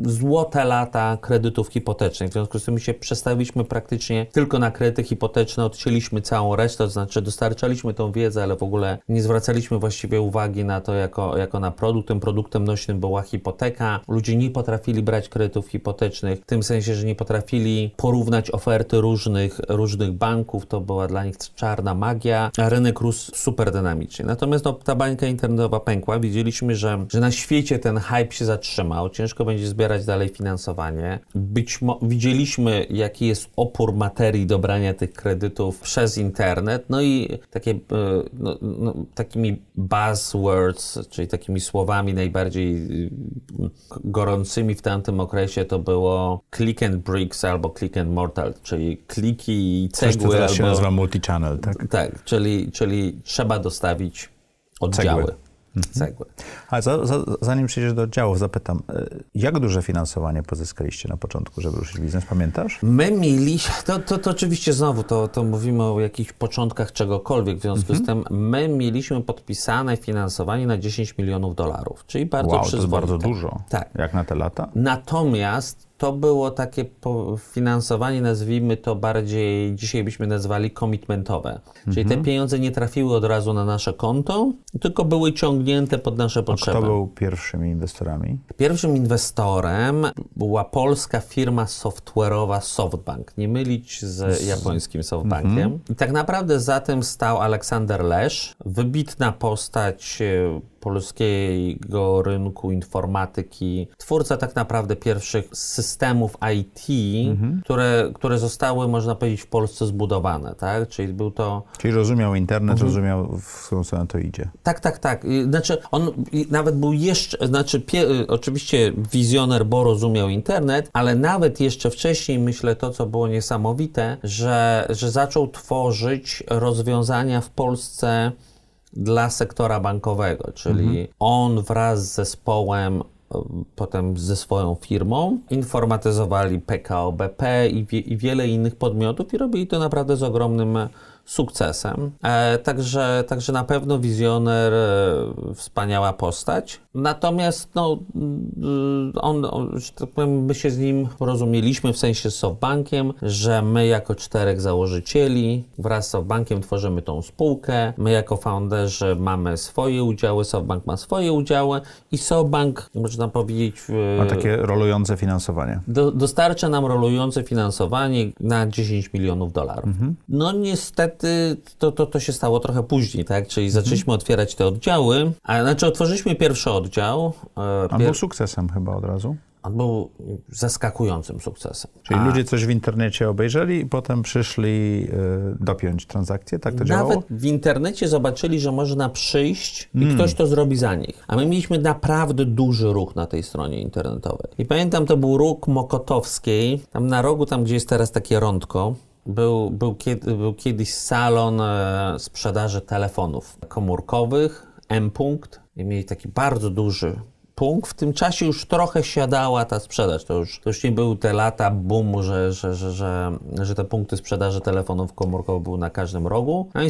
złote lata kredytów hipotecznych. W związku z tym się przestawiliśmy praktycznie tylko na kredyty hipoteczne, odcięliśmy całą resztę, to znaczy dostarczaliśmy tą wiedzę, ale w ogóle nie zwracaliśmy właściwie uwagi na to jako, jako na produkt. Tym produktem nośnym była hipoteka. Ludzie nie potrafili brać kredytów hipotecznych, w tym sensie, że nie potrafili porównać oferty różnych, różnych banków. To była dla nich czarna magia, rynek rósł super dynamicznie. Natomiast no, ta bańka internetowa pękła. Widzieliśmy, że, że na świecie ten hype się zatrzymał. Ciężko będzie zbierać dalej finansowanie. Być być widzieliśmy, jaki jest opór materii do brania tych kredytów przez internet, no i takie, e, no, no, takimi buzzwords, czyli takimi słowami najbardziej e, gorącymi w tamtym okresie to było click and bricks albo click and mortar, czyli kliki i cegły. Coś, co teraz albo, się nazywa multi-channel, tak? Tak, czyli, czyli trzeba dostawić oddziały. Cegły. Mhm. Cegły. Ale za, za, zanim przejdziesz do oddziałów, zapytam, e, jak duże finansowanie pozyskaliście na początku, żeby ruszyć biznes? Pamiętasz? My mieliśmy, to, to, to oczywiście znowu, to, to mówimy o jakichś początkach czegokolwiek, w związku mhm. z tym my mieliśmy podpisane finansowanie na 10 milionów dolarów, czyli bardzo wow, to jest bardzo dużo. Tak. Jak na te lata? Natomiast to było takie finansowanie, nazwijmy to bardziej, dzisiaj byśmy nazwali commitmentowe. Czyli mhm. te pieniądze nie trafiły od razu na nasze konto, tylko były ciągnięte pod nasze potrzeby. A kto był pierwszymi inwestorami? Pierwszym inwestorem była polska firma software'owa SoftBank. Nie mylić z japońskim SoftBankiem. Mhm. I tak naprawdę za tym stał Aleksander Lesz, wybitna postać e, polskiego rynku informatyki, twórca tak naprawdę pierwszych systemów IT, mhm. które, które zostały, można powiedzieć, w Polsce zbudowane, tak? Czyli był to... Czyli rozumiał internet, mhm. rozumiał, w którą stronę to idzie. Tak, tak, tak. Znaczy, on nawet był jeszcze, znaczy, pie, oczywiście wizjoner, bo rozumiał internet, ale nawet jeszcze wcześniej, myślę, to, co było niesamowite, że, że zaczął tworzyć rozwiązania w Polsce dla sektora bankowego, czyli mhm. on wraz z zespołem potem ze swoją firmą, informatyzowali PKO BP i, wie, i wiele innych podmiotów i robili to naprawdę z ogromnym sukcesem. E, także, także na pewno wizjoner, e, wspaniała postać. Natomiast no, on, on, że tak powiem, my się z nim rozumieliśmy w sensie z SoftBankiem, że my jako czterech założycieli wraz z SoftBankiem tworzymy tą spółkę. My jako founderzy mamy swoje udziały, SoftBank ma swoje udziały i SoftBank, można powiedzieć... Ma takie rolujące finansowanie. Do, dostarcza nam rolujące finansowanie na 10 milionów dolarów. Mhm. No niestety to, to, to się stało trochę później, tak? Czyli mhm. zaczęliśmy otwierać te oddziały, a znaczy otworzyliśmy pierwszy oddział. E, On był sukcesem chyba od razu. On był zaskakującym sukcesem. Czyli A... ludzie coś w internecie obejrzeli i potem przyszli y, dopiąć transakcję, tak to działało? Nawet w internecie zobaczyli, że można przyjść i mm. ktoś to zrobi za nich. A my mieliśmy naprawdę duży ruch na tej stronie internetowej. I pamiętam, to był ruch Mokotowskiej, tam na rogu, tam gdzie jest teraz takie rądko, był, był, kiedy, był kiedyś salon e, sprzedaży telefonów komórkowych, M-punkt, i mieli taki bardzo duży punkt. W tym czasie już trochę siadała ta sprzedaż. To już, to już nie były te lata boomu, że, że, że, że, że te punkty sprzedaży telefonów komórkowych były na każdym rogu. No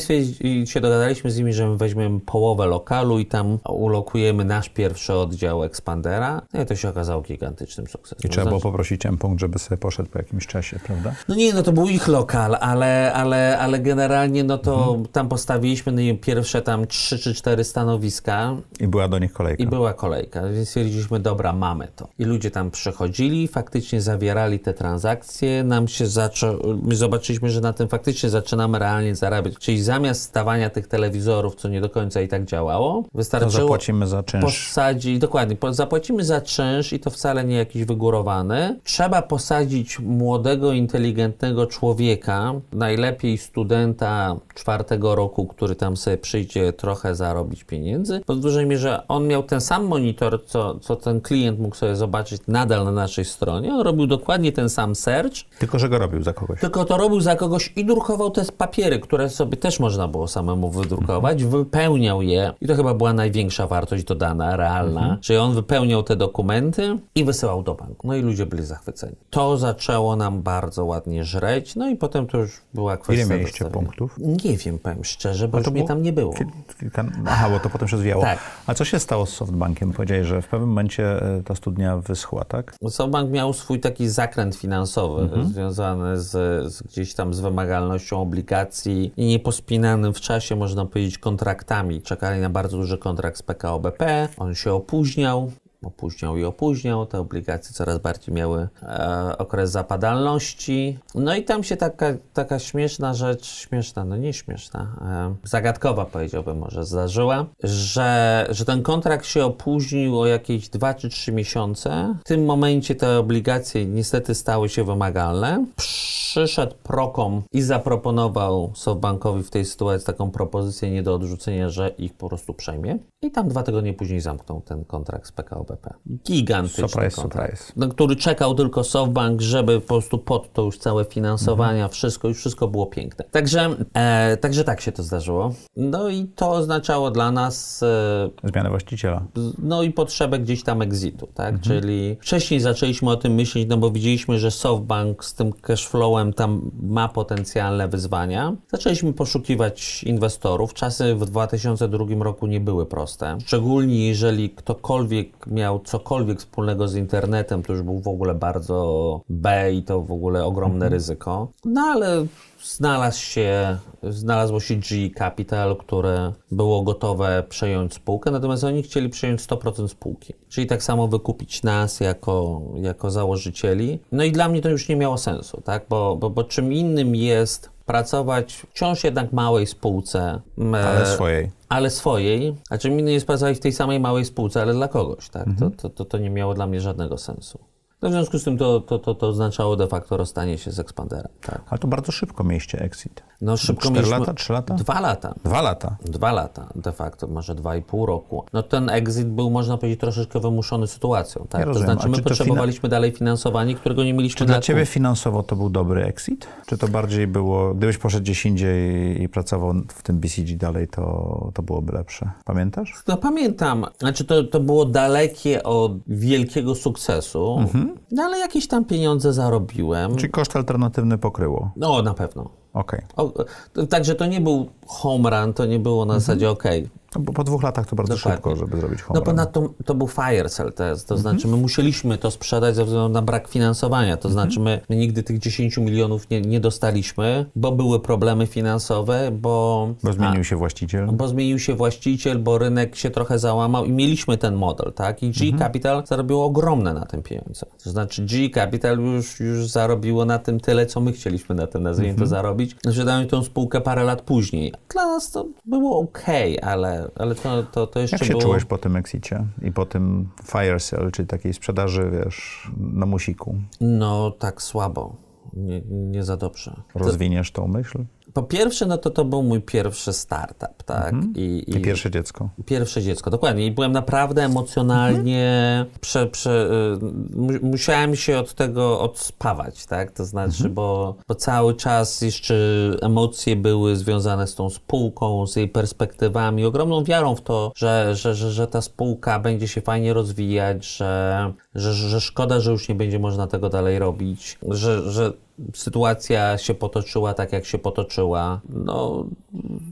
i się dogadaliśmy z nimi, że my weźmiemy połowę lokalu i tam ulokujemy nasz pierwszy oddział Expandera. No i to się okazało gigantycznym sukcesem. I trzeba było poprosić M-punkt, żeby sobie poszedł po jakimś czasie, prawda? No nie, no to był ich lokal, ale, ale, ale generalnie no to mhm. tam postawiliśmy no pierwsze tam trzy czy cztery stanowiska. I była do nich kolejka. I była kolejka więc stwierdziliśmy, dobra, mamy to. I ludzie tam przychodzili, faktycznie zawierali te transakcje, nam się zaczęło, my zobaczyliśmy, że na tym faktycznie zaczynamy realnie zarabiać, czyli zamiast stawania tych telewizorów, co nie do końca i tak działało, wystarczyło... To zapłacimy za czynsz. Posadzić, dokładnie, zapłacimy za czynsz i to wcale nie jakiś wygórowany. Trzeba posadzić młodego, inteligentnego człowieka, najlepiej studenta czwartego roku, który tam sobie przyjdzie trochę zarobić pieniędzy. Po dużej mierze on miał ten sam monitor, co, co ten klient mógł sobie zobaczyć nadal na naszej stronie. On robił dokładnie ten sam search. Tylko, że go robił za kogoś. Tylko to robił za kogoś i drukował te papiery, które sobie też można było samemu wydrukować, mhm. wypełniał je i to chyba była największa wartość dodana, realna, mhm. czyli on wypełniał te dokumenty i wysyłał do banku. No i ludzie byli zachwyceni. To zaczęło nam bardzo ładnie żreć, no i potem to już była kwestia... Ile mieliście punktów? Nie wiem, powiem szczerze, bo już mnie tam nie było. Kilka... Aha, bo to potem się zwijało. Tak. A co się stało z Softbankiem? Powiedziałeś, że w pewnym momencie e, ta studnia wyschła, tak? SoftBank miał swój taki zakręt finansowy mhm. związany z, z, gdzieś tam z wymagalnością obligacji i niepospinanym w czasie, można powiedzieć, kontraktami. Czekali na bardzo duży kontrakt z PKO BP, on się opóźniał, opóźniał i opóźniał. Te obligacje coraz bardziej miały e, okres zapadalności. No i tam się taka, taka śmieszna rzecz, śmieszna, no nie śmieszna, e, zagadkowa powiedziałbym może zdarzyła, że, że ten kontrakt się opóźnił o jakieś 2 czy 3 miesiące. W tym momencie te obligacje niestety stały się wymagalne. Przyszedł Prokom i zaproponował SoftBankowi w tej sytuacji taką propozycję nie do odrzucenia, że ich po prostu przejmie. I tam dwa tygodnie później zamknął ten kontrakt z PKO BP. Gigantyczny Surprise, kontrakt, surprise. na który czekał tylko SoftBank, żeby po prostu pod to już całe finansowania, wszystko, już wszystko było piękne. Także, e, także tak się to zdarzyło. No i to oznaczało dla nas e, Zmianę właściciela. no i potrzebę gdzieś tam exitu, tak? Czyli wcześniej zaczęliśmy o tym myśleć, no bo widzieliśmy, że SoftBank z tym cashflowem tam ma potencjalne wyzwania. Zaczęliśmy poszukiwać inwestorów. Czasy w 2002 roku nie były proste. Szczególnie jeżeli ktokolwiek miał cokolwiek wspólnego z internetem, to już był w ogóle bardzo B i to w ogóle ogromne ryzyko. No ale Znalazł się, znalazło się G Capital, które było gotowe przejąć spółkę, natomiast oni chcieli przejąć 100% spółki. Czyli tak samo wykupić nas jako, jako założycieli. No i dla mnie to już nie miało sensu, tak? Bo, bo, bo czym innym jest pracować wciąż jednak małej spółce. Ale swojej. ale swojej, a czym innym jest pracować w tej samej małej spółce, ale dla kogoś, tak? To, to, to, to nie miało dla mnie żadnego sensu. No w związku z tym to, to, to, to oznaczało de facto rozstanie się z Expanderem, tak? Ale to bardzo szybko mieliście exit. No szybko 4 mieliśmy- lata, 3 lata? Dwa lata. Dwa lata. Dwa lata, de facto, może dwa i pół roku. No ten exit był, można powiedzieć, troszeczkę wymuszony sytuacją, tak? Ja to znaczy my potrzebowaliśmy dalej finansowania, którego nie mieliśmy Czy dla ciebie finansowo to był dobry exit? Czy to bardziej było, gdybyś poszedł gdzieś indziej i pracował w tym BCG dalej, to, to byłoby lepsze? Pamiętasz? No pamiętam, znaczy to, to było dalekie od wielkiego sukcesu, Mhm. No ale jakieś tam pieniądze zarobiłem. Czy koszt alternatywny pokryło? No na pewno. Okej. O, to, także to nie był home run, to nie było na zasadzie okej, No bo po dwóch latach to bardzo Dokładnie. szybko, żeby zrobić home No ponadto to był fire sale test, to znaczy my musieliśmy to sprzedać ze względu na brak finansowania, to znaczy my, my nigdy tych 10 milionów nie, nie dostaliśmy, bo były problemy finansowe, bo... Bo zmienił się właściciel. Bo zmienił się właściciel, bo rynek się trochę załamał i mieliśmy ten model, tak? I G Capital zarobiło ogromne na tym pieniądze. To znaczy G Capital już, już zarobiło na tym tyle, co my chcieliśmy na tym, nazwijmy to, zarobić. Sprzedałem tą spółkę parę lat później. Dla nas to było ok, ale, ale to, to, to jeszcze Jak się było... czułeś po tym exicie i po tym fire sale, czyli takiej sprzedaży, wiesz, na musiku? No, tak słabo. Nie, nie za dobrze. Rozwiniesz tą myśl? Po pierwsze, no to to był mój pierwszy startup, tak? I, I pierwsze dziecko. Pierwsze dziecko, dokładnie. I byłem naprawdę emocjonalnie. Prze, prze, y, mu- musiałem się od tego odspawać, tak? To znaczy, bo, bo cały czas jeszcze emocje były związane z tą spółką, z jej perspektywami, ogromną wiarą w to, że, że, że, że ta spółka będzie się fajnie rozwijać, że, że, że szkoda, że już nie będzie można tego dalej robić, że, że sytuacja się potoczyła tak, jak się potoczyła. No,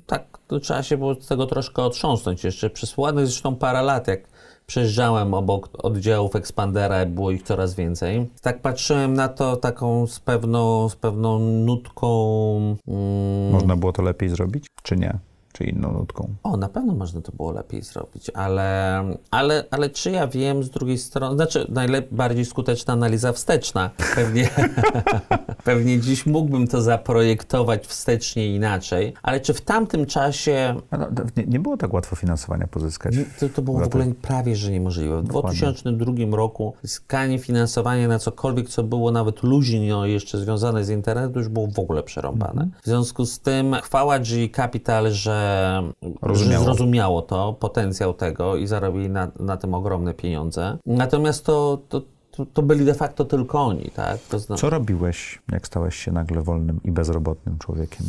tak, trzeba się było z tego troszkę otrząsnąć. Jeszcze przez ładnych zresztą parę lat, jak przejeżdżałem obok oddziałów Expandera, było ich coraz więcej. Tak patrzyłem na to taką z pewną, z pewną nutką... Mm, Można było to lepiej zrobić, czy nie? Czy inną nutką? o, na pewno można to było lepiej zrobić, ale, ale, ale czy ja wiem z drugiej strony, znaczy najbardziej skuteczna analiza wsteczna. Pewnie, pewnie dziś mógłbym to zaprojektować wstecznie inaczej, ale czy w tamtym czasie no, Nie, nie było tak łatwo finansowania pozyskać. to, to było w ogóle prawie że niemożliwe. W 2002 roku zyskanie finansowania na cokolwiek, co było nawet luźno jeszcze związane z internetem, już było w ogóle przerąbane. W związku z tym chwała G Capital, że, że Rozumiało. zrozumiało to, potencjał tego i zarobili na, na tym ogromne pieniądze. Natomiast to, to, to, to byli de facto tylko oni, tak? Zna- Co robiłeś, jak stałeś się nagle wolnym i bezrobotnym człowiekiem?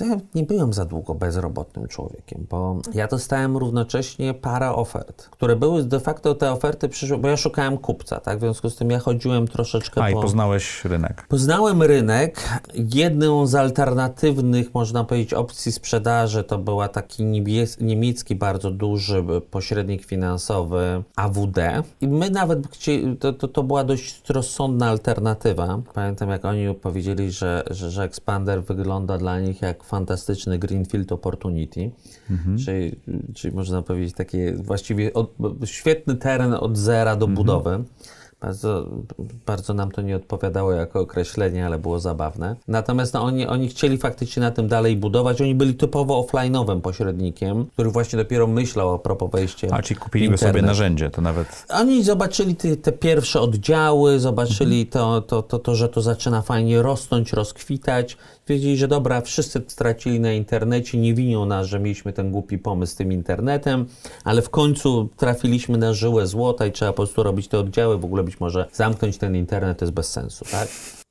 Ja nie byłem za długo bezrobotnym człowiekiem, bo ja dostałem równocześnie parę ofert, które były de facto te oferty przyszły, bo ja szukałem kupca, tak? W związku z tym ja chodziłem troszeczkę A, i po... poznałeś rynek. Poznałem rynek. Jedną z alternatywnych, można powiedzieć, opcji sprzedaży to była taki niemiecki, bardzo duży pośrednik finansowy AWD. I my nawet, chci- to, to, to była dość rozsądna alternatywa. Pamiętam, jak oni powiedzieli, że, że, że Expander wygląda dla nich jak fantastyczny Greenfield Opportunity, mhm. czyli, czyli można powiedzieć taki właściwie od, świetny teren od zera do mhm. budowy. Bardzo, bardzo nam to nie odpowiadało jako określenie, ale było zabawne. Natomiast no, oni, oni chcieli faktycznie na tym dalej budować. Oni byli typowo offline'owym pośrednikiem, który właśnie dopiero myślał a propos wejścia. A ci kupiliby sobie narzędzie, to nawet. Oni zobaczyli te, te pierwsze oddziały, zobaczyli mhm. to, to, to, to, że to zaczyna fajnie rosnąć, rozkwitać. Wiedzieli, że dobra, wszyscy stracili na internecie, nie winią nas, że mieliśmy ten głupi pomysł z tym internetem, ale w końcu trafiliśmy na żyłę złota i trzeba po prostu robić te oddziały. W ogóle być może zamknąć ten internet to jest bez sensu, tak?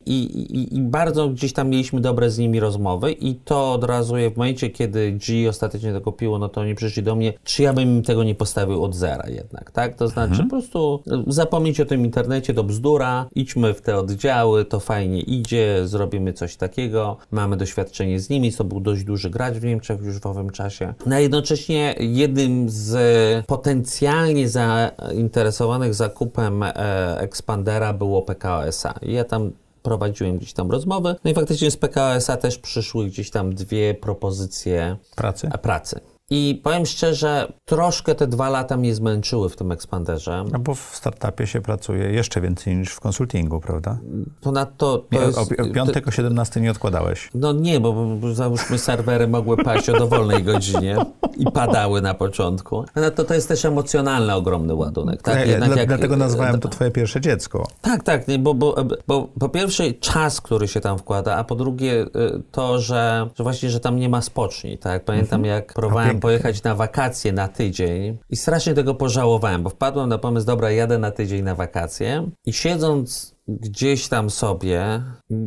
I, i, I, bardzo gdzieś tam mieliśmy dobre z nimi rozmowy i to od razu w momencie, kiedy G ostatecznie to kupiło, no to oni przyszli do mnie, czy ja bym im tego nie postawił od zera jednak, tak? To znaczy mhm. po prostu zapomnieć o tym internecie, to bzdura, idźmy w te oddziały, to fajnie idzie, zrobimy coś takiego, mamy doświadczenie z nimi, to był dość duży gracz w Niemczech już w owym czasie. No a jednocześnie jednym z potencjalnie zainteresowanych zakupem e, Expandera było PKO SA. I ja tam prowadziłem gdzieś tam rozmowy. No i faktycznie z PKS-a też przyszły gdzieś tam dwie propozycje pracy. pracy. I powiem szczerze, troszkę te dwa lata mnie zmęczyły w tym ekspanderze. No bo w startupie się pracuje jeszcze więcej niż w konsultingu, prawda? Ponadto. To jest, o, piątek o 17 nie odkładałeś. No nie, bo, bo załóżmy serwery mogły paść o dowolnej godzinie i padały na początku. Ponadto to jest też emocjonalny ogromny ładunek. Tak? Jednak Dla, jak, dlatego nazwałem to twoje pierwsze dziecko. Tak, tak, nie, bo, bo, bo po pierwsze czas, który się tam wkłada, a po drugie to, że, że właśnie, że tam nie ma spoczni. Tak? Pamiętam mhm. jak pojechać na wakacje na tydzień i strasznie tego pożałowałem, bo wpadłem na pomysł, dobra, jadę na tydzień na wakacje i siedząc gdzieś tam sobie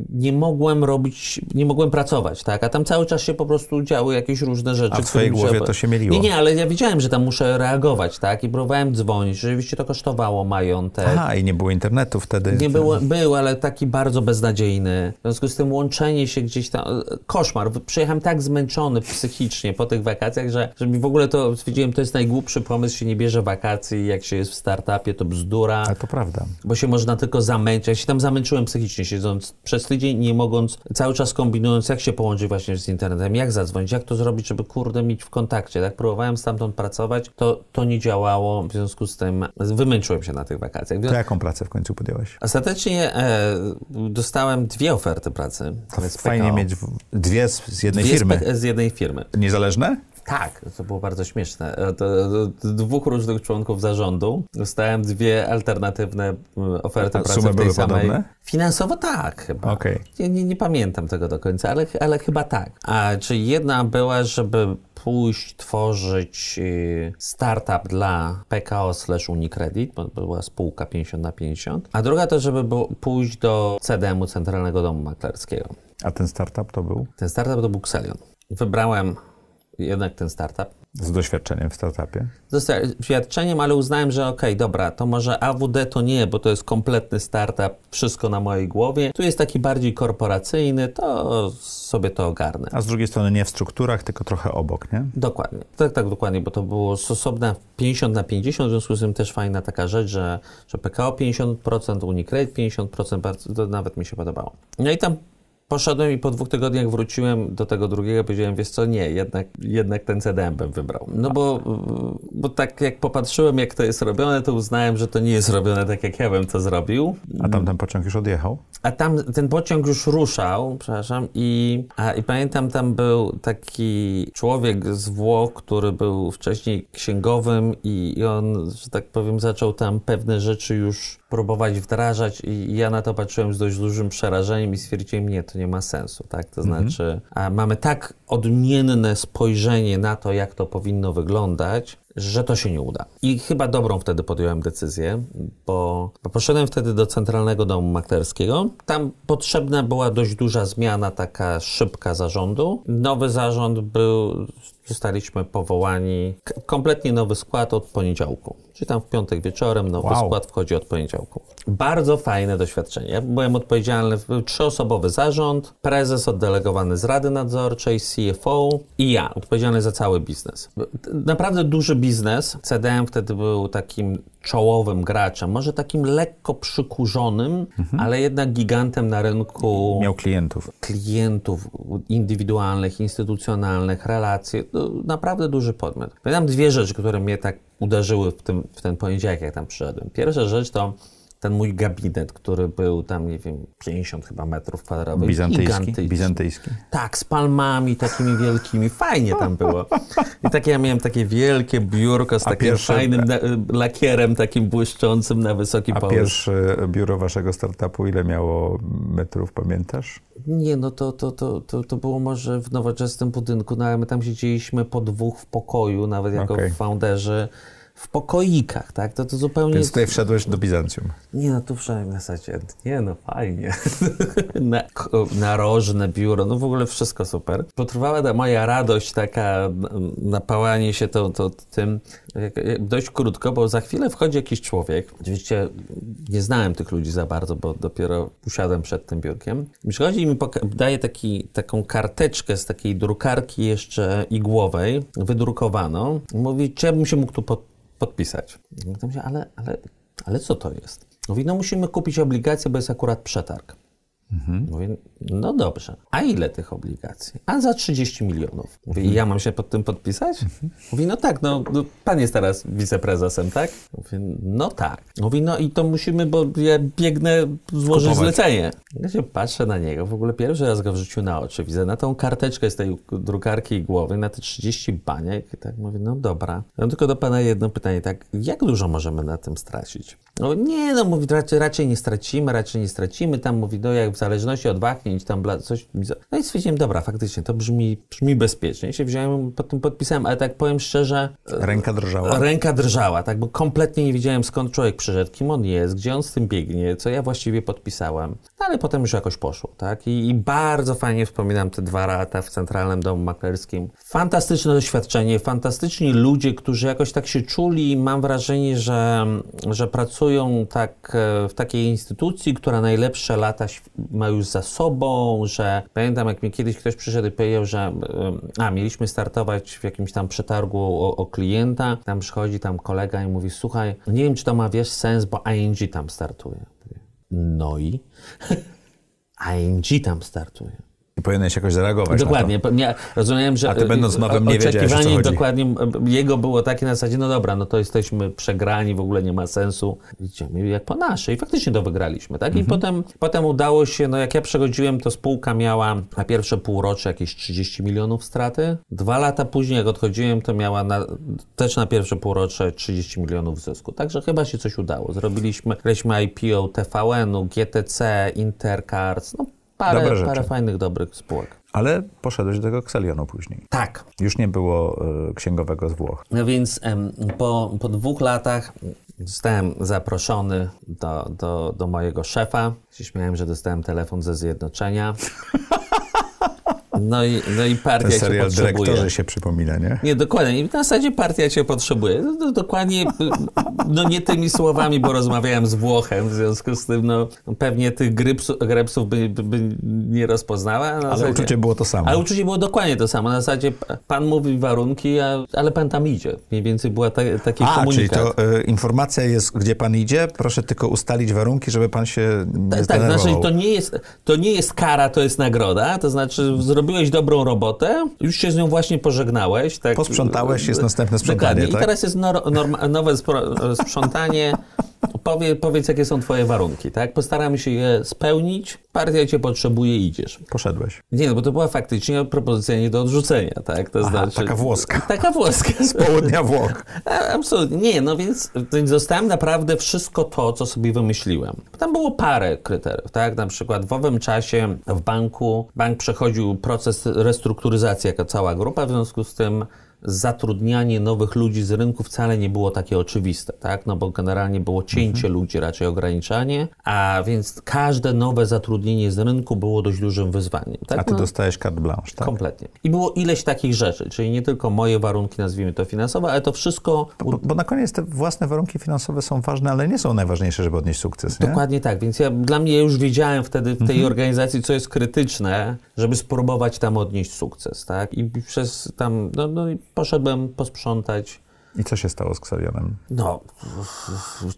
nie mogłem robić, nie mogłem pracować, tak? A tam cały czas się po prostu działy jakieś różne rzeczy. A w twojej głowie trzeba... to się mieliło. Nie, nie, ale ja wiedziałem, że tam muszę reagować, tak? I próbowałem dzwonić. Rzeczywiście to kosztowało majątek. Aha, i nie było internetu wtedy. Nie było, był, ale taki bardzo beznadziejny. W związku z tym łączenie się gdzieś tam... Koszmar. Przyjechałem tak zmęczony psychicznie po tych wakacjach, że, że mi w ogóle to stwierdziłem, to jest najgłupszy pomysł, się nie bierze wakacji, jak się jest w startupie, to bzdura. Ale to prawda. Bo się można tylko zamęczyć ja się tam zamęczyłem psychicznie, siedząc przez tydzień, nie mogąc, cały czas kombinując, jak się połączyć właśnie z internetem, jak zadzwonić, jak to zrobić, żeby kurde mieć w kontakcie. Tak próbowałem stamtąd pracować, to, to nie działało, w związku z tym wymęczyłem się na tych wakacjach. To jaką pracę w końcu podjąłeś? Ostatecznie e, dostałem dwie oferty pracy. To fajnie PKO. mieć dwie z, z jednej dwie firmy. Z, z jednej firmy. Niezależne? Tak, to było bardzo śmieszne. Od, dwóch różnych członków zarządu dostałem dwie alternatywne oferty A pracy w tej były samej. Podobne? Finansowo tak chyba. Okay. Nie, nie, nie, pamiętam tego do końca, ale, ale chyba tak. A czyli jedna była, żeby pójść tworzyć y, startup dla PKO slash Unicredit, bo była spółka 50 na 50, a druga to, żeby pójść do CDM-u Centralnego Domu Maklerskiego. A ten startup to był? Ten startup to był Xelion. Wybrałem jednak ten startup. Z doświadczeniem w startupie? Z doświadczeniem, ale uznałem, że okej, okay, dobra, to może AWD to nie, bo to jest kompletny startup, wszystko na mojej głowie. Tu jest taki bardziej korporacyjny, to sobie to ogarnę. A z drugiej strony nie w strukturach, tylko trochę obok, nie? Dokładnie. Tak, tak, dokładnie, bo to było osobne 50 na 50, w związku z tym też fajna taka rzecz, że, że PKO 50%, Unicredit 50%, bardzo, to nawet mi się podobało. No i tam Poszedłem i po dwóch tygodniach wróciłem do tego drugiego, powiedziałem, wiesz co, nie, jednak, jednak ten CDM bym wybrał. No bo, bo tak jak popatrzyłem, jak to jest robione, to uznałem, że to nie jest robione tak, jak ja bym to zrobił. A tam ten pociąg już odjechał? A tam ten pociąg już ruszał, przepraszam, i, a, i pamiętam, tam był taki człowiek z Włoch, który był wcześniej księgowym i, i on, że tak powiem, zaczął tam pewne rzeczy już próbować wdrażać i ja na to patrzyłem z dość dużym przerażeniem i stwierdziłem, nie, to nie ma sensu, tak? To mhm. znaczy, mamy tak odmienne spojrzenie na to, jak to powinno wyglądać, że to się nie uda. I chyba dobrą wtedy podjąłem decyzję, bo, bo poszedłem wtedy do Centralnego Domu Maklerskiego. Tam potrzebna była dość duża zmiana, taka szybka zarządu. Nowy zarząd był, zostaliśmy powołani, kompletnie nowy skład od poniedziałku. Czyli tam w piątek wieczorem nowy wow. skład wchodzi od poniedziałku. Bardzo fajne doświadczenie. Ja byłem odpowiedzialny, był trzyosobowy zarząd, prezes oddelegowany z Rady Nadzorczej, CFO i ja, odpowiedzialny za cały biznes. Naprawdę duży biznes. CDM wtedy był takim czołowym graczem, może takim lekko przykurzonym, ale jednak gigantem na rynku Miał klientów. klientów indywidualnych, instytucjonalnych, relacje. No, naprawdę duży podmiot. Pamiętam dwie rzeczy, które mnie tak uderzyły w, tym, w ten poniedziałek, jak tam przyszedłem. Pierwsza rzecz to ten mój gabinet, który był tam, nie wiem, 50 chyba metrów kwadratowych. Bizantyjski. Bizantyjski. Tak, z palmami takimi wielkimi. Fajnie tam było. I takie ja miałem takie wielkie biurko z A takim pierwsze- fajnym na, lakierem takim błyszczącym na wysoki A połysk. pierwsze biuro waszego startupu ile miało metrów, pamiętasz? Nie, no to, to, to, to, to było może w nowoczesnym budynku, no ale my tam siedzieliśmy po dwóch w pokoju, nawet jako Okej. founderzy, w pokoikach, tak? To, to zupełnie... Więc tutaj wszedłeś do Bizancjum. Nie, no tu wszedłem na zasadzie, nie no fajnie. na, narożne biuro, no w ogóle wszystko super. Potrwała ta moja radość, taka napałanie się to, to, tym dość krótko, bo za chwilę wchodzi jakiś człowiek. Oczywiście nie znałem tych ludzi za bardzo, bo dopiero usiadłem przed tym biurkiem. Przychodzi i mi daje taki, taką karteczkę z takiej drukarki jeszcze igłowej, wydrukowaną. Mówi, czy ja bym się mógł tu pod, podpisać. Mówię, się, ale, ale, ale co to jest? Mówi, no musimy kupić obligacje, bo jest akurat przetarg. Mówię, no dobrze. A ile tych obligacji? A za 30 milionów. Mówię, i ja mam się pod tym podpisać? Mówi, no tak, no, no pan jest teraz wiceprezesem, tak? Mówię, no tak. Mówi, no i to musimy, bo ja biegnę złożyć Kupować. zlecenie. Ja się patrzę na niego, w ogóle pierwszy raz go w życiu na oczy widzę, na tą karteczkę z tej drukarki i głowy, na te 30 baniek i tak mówię, no dobra. Mam tylko do pana jedno pytanie, tak, jak dużo możemy na tym stracić? No nie, no mówi, raczej, raczej nie stracimy, raczej nie stracimy, tam mówi, no jak zależności od wahnięć, tam bla, coś. No i stwierdziłem, dobra, faktycznie, to brzmi, brzmi bezpiecznie. I się wziąłem, pod tym podpisałem, ale tak powiem szczerze, Ręka drżała. Ręka drżała, tak, bo kompletnie nie wiedziałem skąd człowiek przyszedł, kim on jest, gdzie on z tym biegnie, co ja właściwie podpisałem. No, ale potem już jakoś poszło, tak? I, I bardzo fajnie wspominam te dwa lata w Centralnym Domu Maklerskim. Fantastyczne doświadczenie, fantastyczni ludzie, którzy jakoś tak się czuli. Mam wrażenie, że, że pracują tak e, w takiej instytucji, która najlepsze lata ma już za sobą, że pamiętam, jak mi kiedyś ktoś przyszedł i powiedział, że a, mieliśmy startować w jakimś tam przetargu o, o klienta, tam przychodzi tam kolega i mówi, słuchaj, nie wiem, czy to ma, wiesz, sens, bo ING tam startuje. No i? ING tam startuje. I powinieneś jakoś zareagować Dokładnie. Ja rozumiem, że A ty będąc e, nowym nie wiedziałeś, o co chodzi. dokładnie e, jego było takie na zasadzie, no dobra, no to jesteśmy przegrani, w ogóle nie ma sensu. Idziemy jak po naszej. I faktycznie to wygraliśmy, tak? Mhm. I potem, potem udało się, no jak ja przechodziłem, to spółka miała na pierwsze półrocze jakieś 30 milionów straty. Dwa lata później, jak odchodziłem, to miała na, też na pierwsze półrocze 30 milionów zysku. Także chyba się coś udało. Zrobiliśmy, graliśmy IPO TVN-u, GTC, Intercards, no parę, rzeczy. parę fajnych, dobrych spółek. Ale poszedłeś do tego Xelionu później. Tak. Już nie było y, księgowego z Włoch. No więc em, po, po dwóch latach zostałem zaproszony do, do, do mojego szefa. Się śmiałem, że dostałem telefon ze zjednoczenia. No i, no i partia Ten cię serial potrzebuje. dyrektorzy się przypomina, nie? Nie, dokładnie. I w zasadzie partia cię potrzebuje. No, no, dokładnie, no nie tymi słowami, bo rozmawiałem z Włochem, w związku z tym, no pewnie tych grypsu, grepsów by, by, nie rozpoznała. Ale zasadzie- uczucie było to samo. ale uczucie było dokładnie to samo. Na zasadzie pan mówi warunki, a, ale pan tam idzie. Mniej więcej była ta, taki A, czyli komunikat. to y, informacja jest, gdzie pan idzie, proszę tylko ustalić warunki, żeby pan się nie tak, zdenerwował. znaczy to nie, jest, to nie jest kara, to jest nagroda. To znaczy zrobiłeś dobrą robotę, już się z nią właśnie pożegnałeś. Tak, Posprzątałeś, jest następne sprzątanie, Dokładnie. tak? I teraz jest nor, norma, nowe sprzątanie. Powie, powiedz, jakie są twoje warunki, tak? Postaramy się je spełnić. Partia cię potrzebuje, idziesz. Poszedłeś. Nie, no bo to była faktycznie propozycja nie do odrzucenia, tak? To Aha, znaczy, taka włoska. Taka włoska. Z południa Włoch. Absolutnie. Nie, no więc, więc dostałem naprawdę wszystko to, co sobie wymyśliłem. Tam było parę kryteriów, tak? Na przykład w owym czasie w banku, bank przechodził proces restrukturyzacji jako cała grupa, w związku z tym zatrudnianie nowych ludzi z rynku wcale nie było takie oczywiste, tak? No bo generalnie było cięcie ludzi, raczej ograniczanie, a więc każde nowe zatrudnienie z rynku było dość dużym wyzwaniem. Tak? A ty No, dostajesz carte blanche, tak? Kompletnie. I było ileś takich rzeczy, czyli nie tylko moje warunki, nazwijmy to finansowe, ale to wszystko Bo, bo na koniec te własne warunki finansowe są ważne, ale nie są najważniejsze, żeby odnieść sukces, nie? Dokładnie tak, więc ja, dla mnie już wiedziałem wtedy w tej organizacji, co jest krytyczne, żeby spróbować tam odnieść sukces, tak? I przez tam, no, no poszedłem posprzątać I co się stało z Ksawionem? No,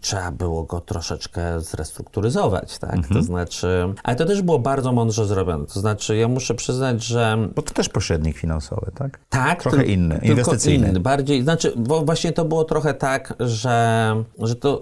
trzeba było go troszeczkę zrestrukturyzować, tak? To znaczy, ale to też było bardzo mądrze zrobione. To znaczy, ja muszę przyznać, że Bo to też pośrednik finansowy, tak? tak, Trochę inny, inwestycyjny. Inny, bardziej, znaczy, właśnie to było trochę tak, że, że to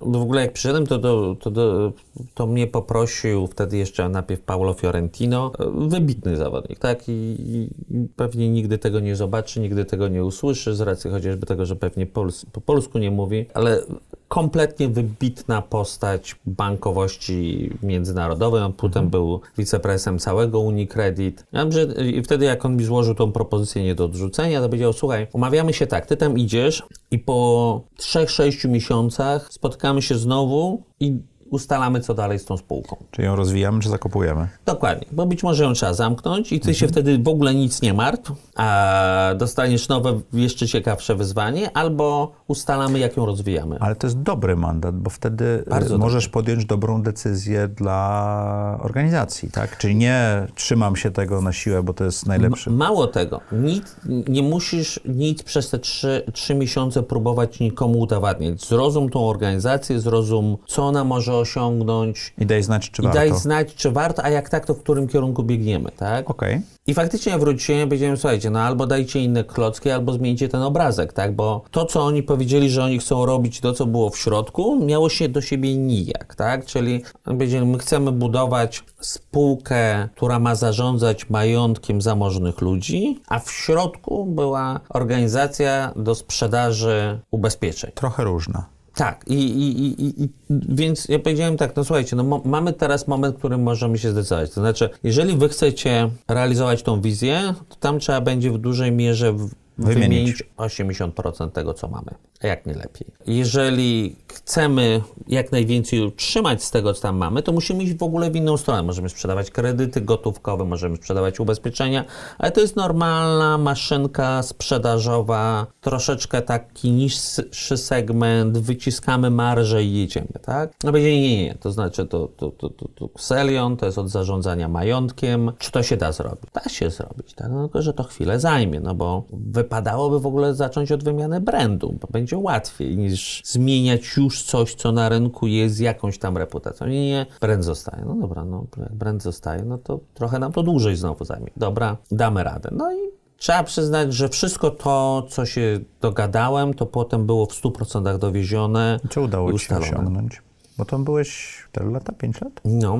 w ogóle jak przyszedłem, to, to, to, to, mnie poprosił wtedy jeszcze najpierw Paulo Fiorentino, wybitny zawodnik, tak? I, i pewnie nigdy tego nie zobaczy, nigdy tego nie usłyszy, z racji chociażby tego, że pewnie pols po polsku nie mówi, ale kompletnie wybitna postać bankowości międzynarodowej. On potem był wiceprezesem całego Unicredit. Ja że i wtedy jak on mi złożył tą propozycję nie do odrzucenia, to powiedział, słuchaj, umawiamy się tak, ty tam idziesz i po 3-6 miesiącach spotkamy się znowu i ustalamy, co dalej z tą spółką. Czy ją rozwijamy, czy zakopujemy? Dokładnie, bo być może ją trzeba zamknąć i ty się wtedy w ogóle nic nie martw, a dostaniesz nowe, jeszcze ciekawsze wyzwanie, albo ustalamy, jak ją rozwijamy. Ale to jest dobry mandat, bo wtedy Bardzo y, możesz podjąć dobrą decyzję dla organizacji, tak? Czyli nie trzymam się tego na siłę, bo to jest najlepszy. Mało tego, nic, nie musisz nic przez te trzy, trzy miesiące próbować nikomu udowadniać. Zrozum tą organizację, zrozum, co ona może osiągnąć I daj znać, czy i warto. daj znać, czy warto, a jak tak, to w którym kierunku biegniemy, tak? Okej. I faktycznie wróciłem i powiedziałem, słuchajcie, no albo dajcie inne klocki, albo zmieńcie ten obrazek, tak? Bo to, co oni powiedzieli, że oni chcą robić, to, co było w środku, miało się do siebie nijak, tak? Czyli powiedzieli, my chcemy budować spółkę, która ma zarządzać majątkiem zamożnych ludzi, a w środku była organizacja do sprzedaży ubezpieczeń. Trochę różna. Tak, i, i, i, i więc ja powiedziałem tak, no słuchajcie, no mamy teraz moment, w którym możemy się zdecydować. To znaczy, jeżeli wy chcecie realizować tą wizję, to tam trzeba będzie w dużej mierze w, Wymienić. wymienić 80% tego, co mamy, jak nie lepiej. Jeżeli chcemy jak najwięcej utrzymać z tego, co tam mamy, to musimy iść w ogóle w inną stronę. Możemy sprzedawać kredyty gotówkowe, możemy sprzedawać ubezpieczenia, ale to jest normalna maszynka sprzedażowa, troszeczkę taki niższy segment, wyciskamy marżę i jedziemy, tak? No będzie nie, nie, nie, to znaczy to, to, to, to, to Xelion, to jest od zarządzania majątkiem. Czy to się da zrobić? Da się zrobić, tak? No, tylko, że to chwilę zajmie, no bo wypadałoby w ogóle zacząć od wymiany brandu, bo będzie łatwiej niż zmieniać już coś, co na rynku jest z jakąś tam reputacją. Nie, nie, brand zostaje. No dobra, no jak brand zostaje, no to trochę nam to dłużej znowu zajmie. Dobra, damy radę. No i Trzeba przyznać, że wszystko to, co się dogadałem, to potem było w 100% dowiezione. Co udało i ci się osiągnąć? Bo tam byłeś 4 lata, 5 lat? No,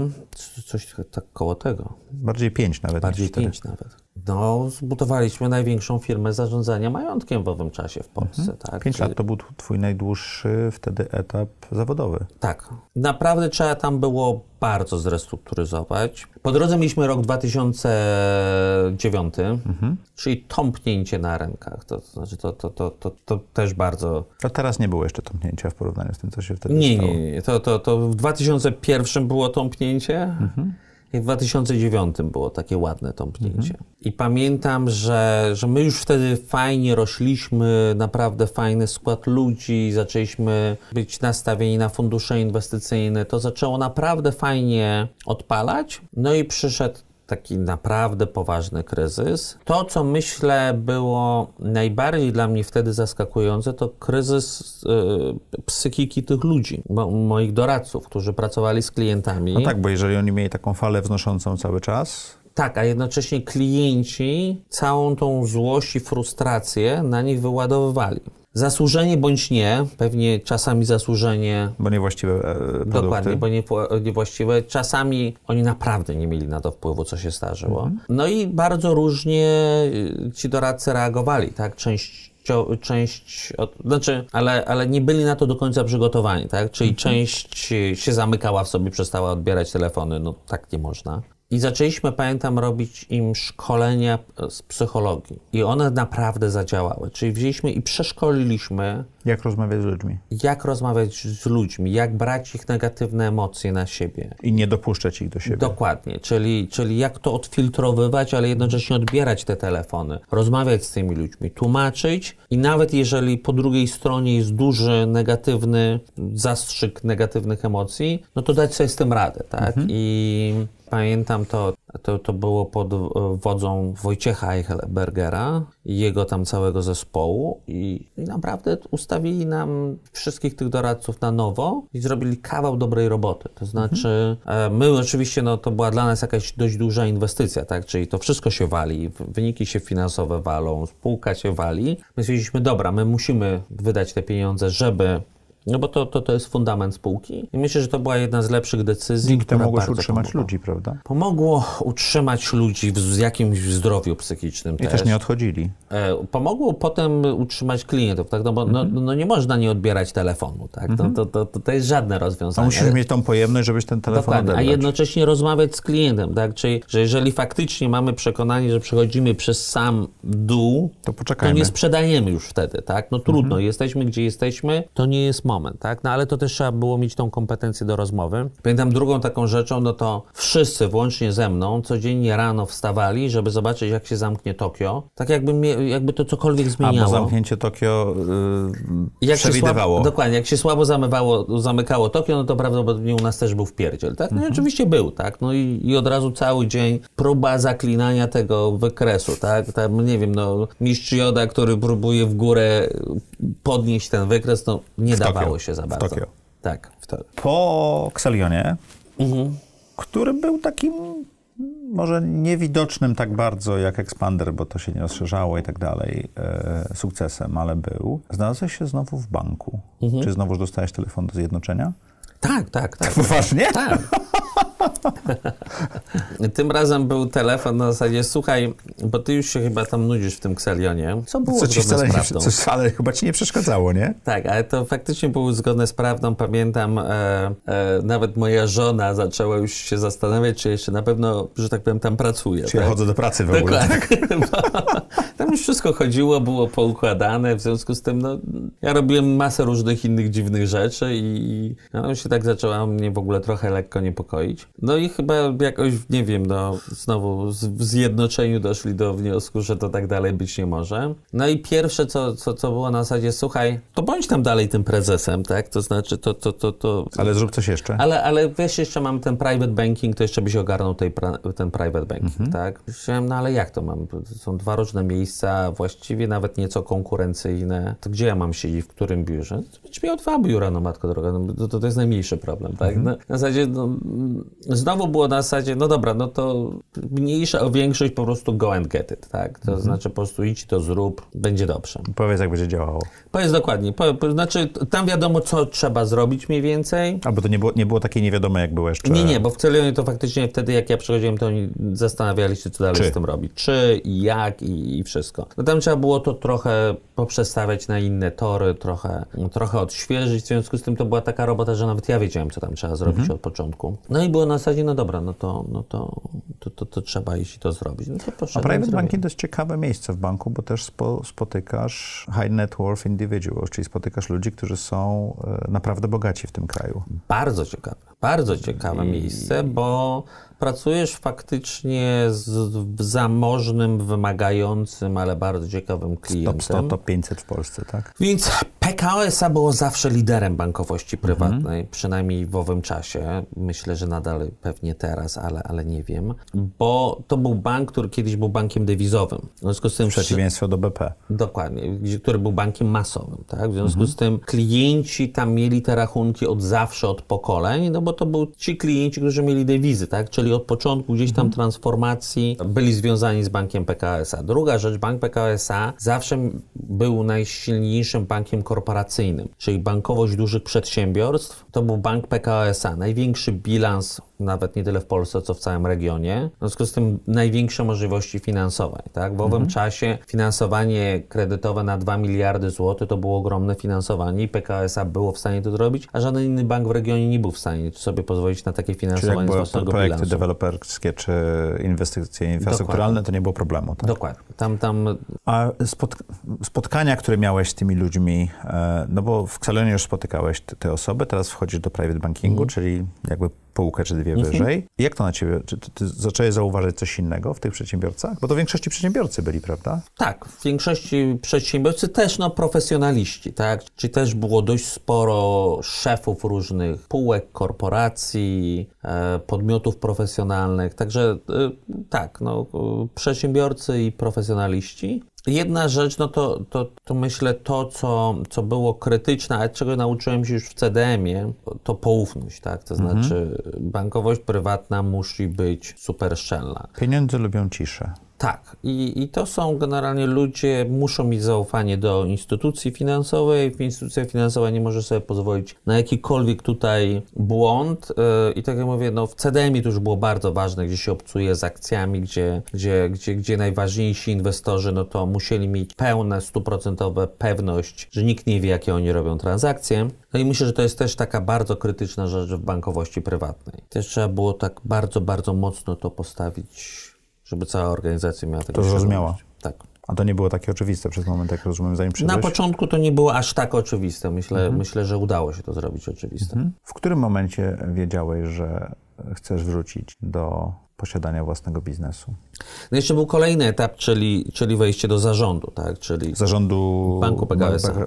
coś tak koło tego. Bardziej 5 nawet. Bardziej niż 4. pięć nawet. No, zbudowaliśmy największą firmę zarządzania majątkiem w owym czasie w Polsce, tak? 5 Czyli- lat to był twój najdłuższy wtedy etap zawodowy. Tak. Naprawdę trzeba tam było bardzo zrestrukturyzować. Po drodze mieliśmy rok 2009, czyli tąpnięcie na rynkach. To znaczy, to, to, to, to, to też bardzo A teraz nie było jeszcze tąpnięcia w porównaniu z tym, co się wtedy Nie, stało. nie, nie. To, to, to w 2001 było tąpnięcie i w 2009 było takie ładne tąpnięcie. I pamiętam, że, że my już wtedy fajnie rośliśmy, naprawdę fajny skład ludzi, zaczęliśmy być nastawieni na fundusze inwestycyjne. To zaczęło naprawdę fajnie odpalać. No i przyszedł taki naprawdę poważny kryzys. To, co myślę było najbardziej dla mnie wtedy zaskakujące, to kryzys e, psychiki tych ludzi, mo, moich doradców, którzy pracowali z klientami. No tak, bo jeżeli oni mieli taką falę wznoszącą cały czas, Tak, a jednocześnie klienci całą tą złość i frustrację na nich wyładowywali. Zasłużenie bądź nie, pewnie czasami zasłużenie bo niewłaściwe e, produkty. Dokładnie, bo nie, niewłaściwe. Czasami oni naprawdę nie mieli na to wpływu, co się zdarzyło. No i bardzo różnie y, ci doradcy reagowali, tak? Część część, od, znaczy, ale, ale nie byli na to do końca przygotowani, tak? Czyli część y, się zamykała w sobie, przestała odbierać telefony, no tak nie można. I zaczęliśmy, pamiętam, robić im szkolenia z psychologii. I one naprawdę zadziałały. Czyli wzięliśmy i przeszkoliliśmy Jak rozmawiać z ludźmi jak rozmawiać z ludźmi, jak brać ich negatywne emocje na siebie. i nie dopuszczać ich do siebie. Dokładnie, czyli, czyli jak to odfiltrowywać, ale jednocześnie odbierać te telefony, rozmawiać z tymi ludźmi, tłumaczyć i nawet jeżeli po drugiej stronie jest duży negatywny zastrzyk negatywnych emocji, no to dać sobie z tym radę, tak? I Pamiętam to, to, to było pod e, wodzą Wojciecha Eichelbergera i jego tam całego zespołu i, i naprawdę ustawili nam wszystkich tych doradców na nowo i zrobili kawał dobrej roboty. To znaczy, e, my oczywiście, no to była dla nas jakaś dość duża inwestycja, tak, czyli to wszystko się wali, wyniki się finansowe walą, spółka się wali. My stwierdziliśmy, dobra, my musimy wydać te pieniądze, żeby no bo to, to, to jest fundament spółki. I myślę, że to była jedna z lepszych decyzji. Dzięki temu mogłeś utrzymać pomogła. ludzi, prawda? Pomogło utrzymać ludzi w, z jakimś zdrowiu psychicznym I też. też nie odchodzili. E, Pomogło potem utrzymać klientów, tak? No bo Mhm. no, no nie można nie odbierać telefonu, tak? To, to, to, to, to jest żadne A rozwiązanie. musisz mieć tą pojemność, żebyś ten telefon Dokładnie, a odebrać. jednocześnie rozmawiać z klientem, tak? Czyli, że jeżeli faktycznie mamy przekonanie, że przechodzimy przez sam dół, To to poczekajmy. nie sprzedajemy już wtedy, tak? No trudno, jesteśmy gdzie jesteśmy, to nie jest moment, tak? No ale to też trzeba było mieć tą kompetencję do rozmowy. Pamiętam drugą taką rzeczą, no to wszyscy, włącznie ze mną, codziennie rano wstawali, żeby zobaczyć, jak się zamknie Tokio. Tak jakby, mnie, jakby to cokolwiek zmieniało. zamknięcie Tokio yy, Jak się przewidywało. Słabo, dokładnie, jak się słabo zamywało, zamykało Tokio, no to prawdopodobnie u nas też był wpierdziel, tak? No i oczywiście był, tak? No i, i od razu cały dzień próba zaklinania tego wykresu, tak? Tam, nie wiem, no mistrz Joda, który próbuje w górę podnieść ten wykres, no nie W dawało Tokio. się za W bardzo. Tokio. Tak, w to. Po Xelionie, Mhm. który był takim może niewidocznym tak bardzo jak Expander, bo to się nie rozszerzało i tak dalej, e, sukcesem, ale był. Znalazłeś się znowu w banku. Mhm. Czy znowuż dostałeś telefon do zjednoczenia? Tak, tak, tak. Poważnie? Tak. Tym razem był telefon na zasadzie, słuchaj, bo ty już się chyba tam nudzisz w tym Xelionie. Co było Co ci wcale z nie, coś, ale chyba ci nie przeszkadzało, nie? Tak, ale to faktycznie było zgodne z prawdą. Pamiętam, e, e, nawet moja żona zaczęła już się zastanawiać, czy jeszcze na pewno, że tak powiem, tam pracuję. Czy ja tak? chodzę do pracy w ogóle? Dokładnie. Tam już wszystko chodziło, było poukładane, w związku z tym no, ja robiłem masę różnych innych dziwnych rzeczy i no, się tak zaczęła mnie w ogóle trochę lekko niepokoić. No i chyba jakoś, nie wiem, no znowu w zjednoczeniu doszli do wniosku, że to tak dalej być nie może. No i pierwsze, co, co, co było na zasadzie, słuchaj, to bądź tam dalej tym prezesem, tak? To znaczy, to, to, to, to Ale zrób coś jeszcze. ale, ale wiesz, jeszcze mam ten private banking, to jeszcze byś ogarnął tej ten private banking, tak? Myślałem, no ale jak to mam? Są dwa różne miejsca, właściwie nawet nieco konkurencyjne. To gdzie ja mam siedzieć, w którym biurze? To Będziesz miał dwa biura, no matko droga, no, to, to, jest najmniejszy problem, tak? No, na zasadzie, no, znowu było na zasadzie, no dobra, no to mniejsza o większość po prostu go and get it, tak? To znaczy po prostu idź to zrób, będzie dobrze. Powiedz, jak będzie działało. Powiedz dokładnie, po, po, znaczy tam wiadomo, co trzeba zrobić mniej więcej. Albo to nie było, nie było takie niewiadome, jak było jeszcze. Nie, nie, bo w Celionie to faktycznie wtedy, jak ja przychodziłem, to oni zastanawiali się, co dalej Czy. z tym robić. Czy, i jak i, i wszystko. No tam trzeba było to trochę poprzestawiać na inne tory, trochę, trochę odświeżyć. W związku z tym to była taka robota, że nawet ja wiedziałem, co tam trzeba zrobić Mhm. od początku. No i było na zasadzie, no dobra, no to, no to, to, to, to trzeba iść i to zrobić. No to A private banking to jest ciekawe miejsce w banku, bo też spo, spotykasz high net worth individuals, czyli spotykasz ludzi, którzy są e, naprawdę bogaci w tym kraju. Bardzo ciekawe, bardzo ciekawe miejsce, bo pracujesz faktycznie z zamożnym, wymagającym, ale bardzo ciekawym Top klientem. 100, top 500 w Polsce, tak? Więc PKO SA było zawsze liderem bankowości prywatnej, przynajmniej w owym czasie. Myślę, że nadal pewnie teraz, ale, ale nie wiem. Bo to był bank, który kiedyś był bankiem dewizowym. W związku z tym do BP. Dokładnie, który był bankiem masowym, tak? W związku z tym klienci tam mieli te rachunki od zawsze, od pokoleń, no bo to był ci klienci, którzy mieli dewizy, tak? Czyli od początku gdzieś tam transformacji byli związani z bankiem PKSA. Druga rzecz, bank PKSA zawsze był najsilniejszym bankiem korporacyjnym, czyli bankowość dużych przedsiębiorstw to był bank PKSA. Największy bilans nawet nie tyle w Polsce, co w całym regionie. W związku z tym największe możliwości finansowań. Tak? W owym czasie finansowanie kredytowe na 2 miliardy złotych to było ogromne finansowanie i PKSA było w stanie to zrobić, a żaden inny bank w regionie nie był w stanie sobie pozwolić na takie Czyli jak finansowanie z własnego projekty bilansu. deweloperskie czy inwestycje infrastrukturalne, to nie było problemu. Tak? Dokładnie. Tam, tam A spot, spotkania, które miałeś z tymi ludźmi, e, no bo w Xalonie już spotykałeś te, te osoby, teraz wchodzisz do private bankingu, czyli jakby półkę czy dwie wyżej. Jak to na ciebie? Czy ty, ty zacząłeś zauważyć coś innego w tych przedsiębiorcach? Bo to w większości przedsiębiorcy byli, prawda? Tak, w większości przedsiębiorcy też no, profesjonaliści, tak? Czyli też było dość sporo szefów różnych półek, korporacji, e, podmiotów profesjonalnych. Także e, tak, no, e, przedsiębiorcy i profesjonaliści. Jedna rzecz, no to, to, to myślę to, co, co było krytyczne, ale czego nauczyłem się już w CDM-ie, to poufność, tak? To znaczy bankowość prywatna musi być super szczelna. Pieniądze lubią ciszę. Tak, I, i to są generalnie ludzie, muszą mieć zaufanie do instytucji finansowej. Instytucja finansowa nie może sobie pozwolić na jakikolwiek tutaj błąd. Yy, I tak jak mówię, no w CDM-ie to już było bardzo ważne, gdzie się obcuje z akcjami, gdzie, gdzie, gdzie, gdzie najważniejsi inwestorzy, no to musieli mieć pełne, stuprocentowe pewność, że nikt nie wie, jakie oni robią transakcje. No i myślę, że to jest też taka bardzo krytyczna rzecz w bankowości prywatnej. Też trzeba było tak bardzo, bardzo mocno to postawić żeby cała organizacja miała tego To zrozumiała. Tak. A to nie było takie oczywiste przez moment, jak rozumiem, zanim Na przyszedłeś? początku to nie było aż tak oczywiste. Myślę, myślę że udało się to zrobić oczywiste. W którym momencie wiedziałeś, że chcesz wrócić do posiadania własnego biznesu? No jeszcze był kolejny etap, czyli, czyli wejście do zarządu, tak? Czyli Zarządu Banku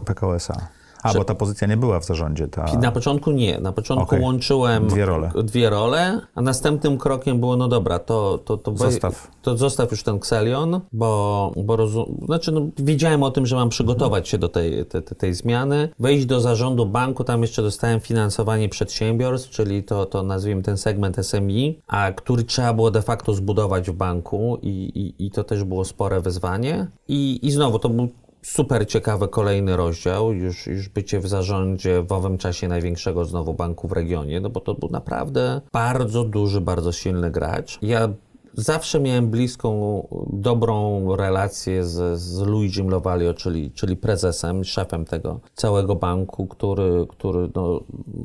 PKO SA. A, bo ta pozycja nie była w zarządzie, ta... Na początku nie. Na początku Okej. łączyłem Dwie role. dwie role, a następnym krokiem było, no dobra, to, to, to, Zostaw. to zostaw już ten Xelion, bo, bo rozum, znaczy, no, wiedziałem o tym, że mam przygotować się do tej, tej, tej zmiany, wejść do zarządu banku, tam jeszcze dostałem finansowanie przedsiębiorstw, czyli to, to nazwijmy ten segment SMI, a który trzeba było de facto zbudować w banku i, i, i to też było spore wyzwanie. I, i znowu to był super ciekawy kolejny rozdział, już, już bycie w zarządzie w owym czasie największego znowu banku w regionie, no bo to był naprawdę bardzo duży, bardzo silny gracz. Ja zawsze miałem bliską, dobrą relację z, z Luigim Lovalio, czyli, czyli prezesem, szefem tego całego banku, który, który no,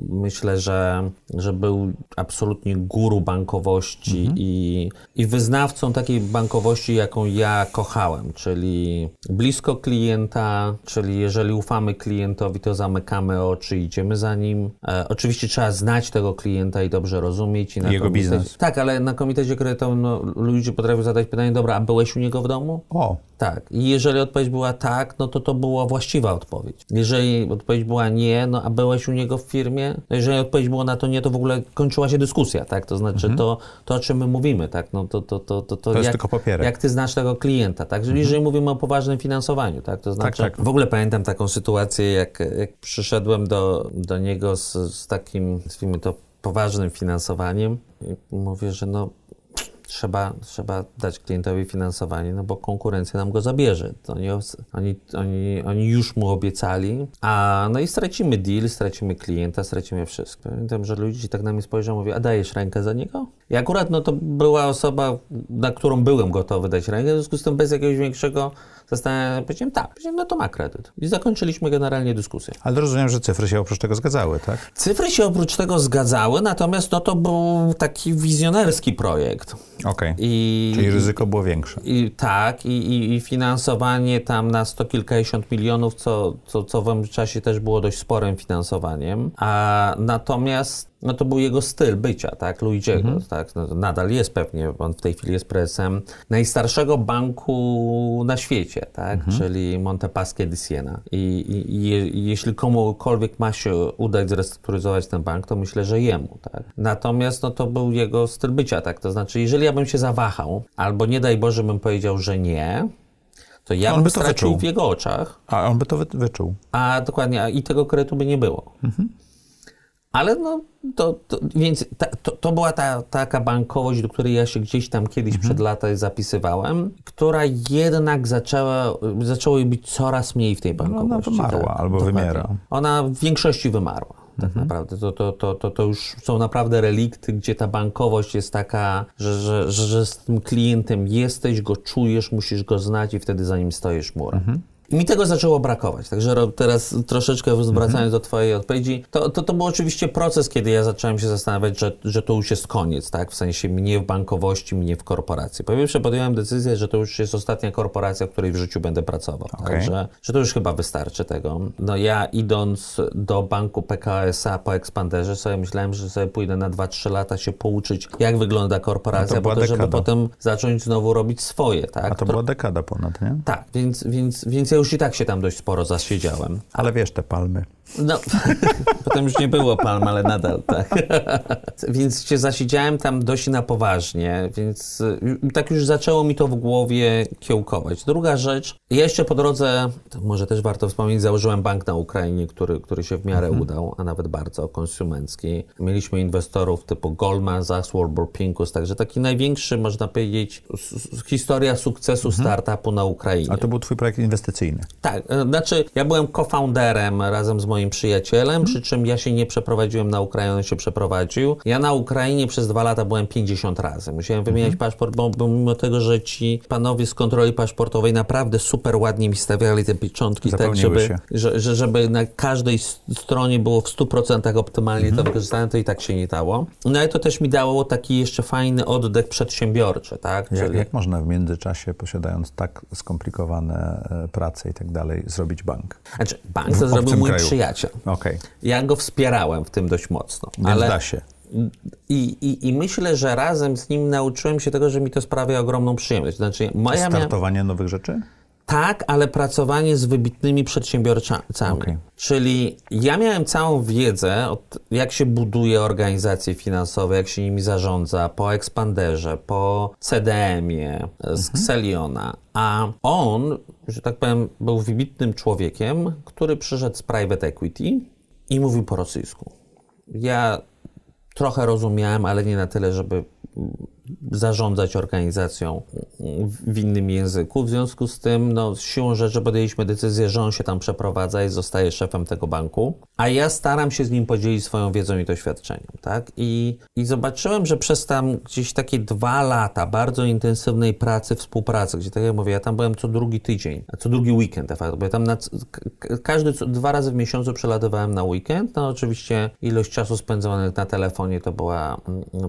myślę, że, że był absolutnie guru bankowości i, i wyznawcą takiej bankowości, jaką ja kochałem, czyli blisko klienta, czyli jeżeli ufamy klientowi, to zamykamy oczy idziemy za nim. E, oczywiście trzeba znać tego klienta i dobrze rozumieć. I na Jego biznes. Tak, ale na komitecie kredytowym no, ludzie potrafią zadać pytanie, dobra, a byłeś u niego w domu? O, Tak. I jeżeli odpowiedź była tak, no to to była właściwa odpowiedź. Jeżeli odpowiedź była nie, no a byłeś u niego w firmie, no jeżeli odpowiedź była na to nie, to w ogóle kończyła się dyskusja, tak? To znaczy to, to o czym my mówimy, tak? No to, to, to, to, to, jest jak, tylko papierek. jak ty znasz tego klienta, tak? Jeżeli, jeżeli mówimy o poważnym finansowaniu, tak? To znaczy, tak. w ogóle pamiętam taką sytuację, jak, jak przyszedłem do, do niego z, z takim, nazwijmy to, poważnym finansowaniem i mówię, że no trzeba, trzeba dać klientowi finansowanie, no bo konkurencja nam go zabierze. Oni, oni, oni, oni już mu obiecali, a no i stracimy deal, stracimy klienta, stracimy wszystko. Pamiętam, że ludzie tak na mnie spojrzą, mówią, a dajesz rękę za niego? I akurat no to była osoba, na którą byłem gotowy dać rękę, w związku z tym bez jakiegoś większego zastanawiania powiedziałem tak, powiedziałem, no to ma kredyt. I zakończyliśmy generalnie dyskusję. ale rozumiem, że cyfry się oprócz tego zgadzały, tak? Cyfry się oprócz tego zgadzały, natomiast no to był taki wizjonerski projekt. Okej. I, Czyli ryzyko było większe. i tak, i, i, finansowanie tam na sto kilkadziesiąt milionów, co, co, co w owym czasie też było dość sporym finansowaniem. A natomiast no to był jego styl bycia, tak, Luigiego, tak, no, nadal jest pewnie, on w tej chwili jest prezesem najstarszego banku na świecie, tak, czyli Montepaschi di Siena. I, i, i, je, i jeśli komukolwiek ma się udać zrestrukturyzować ten bank, to myślę, że jemu, tak. Natomiast no to był jego styl bycia, tak, to znaczy, jeżeli ja bym się zawahał, albo nie daj Boże bym powiedział, że nie, to ja On bym by to wyczuł. w jego oczach, A on by to wy, wyczuł. a dokładnie, a i tego kredytu by nie było. Ale no, to, to więc ta, to, to była ta taka bankowość, do której ja się gdzieś tam kiedyś przed laty zapisywałem, która jednak zaczęła, zaczęło jej być coraz mniej w tej bankowości. wymarła albo dokładnie. wymiera. Ona w większości wymarła. Tak naprawdę. To, to, to, to, to już są naprawdę relikty, gdzie ta bankowość jest taka, że, że, że, z tym klientem jesteś, go czujesz, musisz go znać i wtedy za nim stoisz murem. I mi tego zaczęło brakować. Także teraz troszeczkę zwracając mhm. do Twojej odpowiedzi, to, to, to był oczywiście proces, kiedy ja zacząłem się zastanawiać, że, że to już jest koniec, tak? W sensie mnie w bankowości, mnie w korporacji. Po pierwsze podjąłem decyzję, że to już jest ostatnia korporacja, w której w życiu będę pracował. Okay. Także, że to już chyba wystarczy tego. No ja idąc do banku PKSA po ekspanderze sobie myślałem, że sobie pójdę na 2-3 lata się pouczyć, jak wygląda korporacja, to po to, żeby potem zacząć znowu robić swoje, tak? A to była dekada ponad, nie? Tak, więc, więc, więc już i tak się tam dość sporo zasiedziałem. Ale wiesz, te palmy. No, potem już nie było palm, ale nadal tak. więc się zasiedziałem tam dość na poważnie, więc y, tak już zaczęło mi to w głowie kiełkować. Druga rzecz, jeszcze po drodze, może też warto wspomnieć, założyłem bank na Ukrainie, który, który się w miarę mhm. udał, a nawet bardzo konsumencki. Mieliśmy inwestorów typu Goldman Sachs, Warburg Pincus, także taki największy, można powiedzieć, historia sukcesu mhm. startupu na Ukrainie. A to był twój projekt inwestycyjny? Tak, e, znaczy ja byłem co-founderem razem z moim przyjacielem, hmm. przy czym ja się nie przeprowadziłem na Ukrainę, on się przeprowadził. Ja na Ukrainie przez dwa lata byłem 50 razy. Musiałem wymieniać hmm. paszport, bo, bo, mimo tego, że ci panowie z kontroli paszportowej naprawdę super ładnie mi stawiali te pieczątki, tak żeby, że, że, żeby na każdej stronie było w 100% optymalnie hmm. to wykorzystane, to i tak się nie dało. No i to też mi dało taki jeszcze fajny oddech przedsiębiorczy, tak? Jak, Czyli... jak można w międzyczasie, posiadając tak skomplikowane e, prace i tak dalej, zrobić bank? Znaczy, bank to zrobił mój kraju. przyjaciel. Okay. Ja go wspierałem w tym dość mocno. Więc ale... da się. I, i, I myślę, że razem z nim nauczyłem się tego, że mi to sprawia ogromną przyjemność. Znaczy, moja Startowanie mia... nowych rzeczy? Tak, ale pracowanie z wybitnymi przedsiębiorcami. Okay. Czyli ja miałem całą wiedzę, od jak się buduje organizacje finansowe, jak się nimi zarządza, po Expanderze, po CDM-ie, z mhm. Xeliona. A on, że tak powiem, był wybitnym człowiekiem, który przyszedł z private equity i mówił po rosyjsku. Ja trochę rozumiałem, ale nie na tyle, żeby zarządzać organizacją w innym języku. W związku z tym, no, siłą rzeczy podjęliśmy decyzję, że on się tam przeprowadza i zostaje szefem tego banku, a ja staram się z nim podzielić swoją wiedzą i doświadczeniem, tak? I, i zobaczyłem, że przez tam gdzieś takie dwa lata bardzo intensywnej pracy, współpracy, gdzie tak jak mówię, ja tam byłem co drugi tydzień, co drugi weekend, tak? bo ja tam na, każdy dwa razy w miesiącu przelatywałem na weekend, no oczywiście ilość czasu spędzonych na telefonie to była,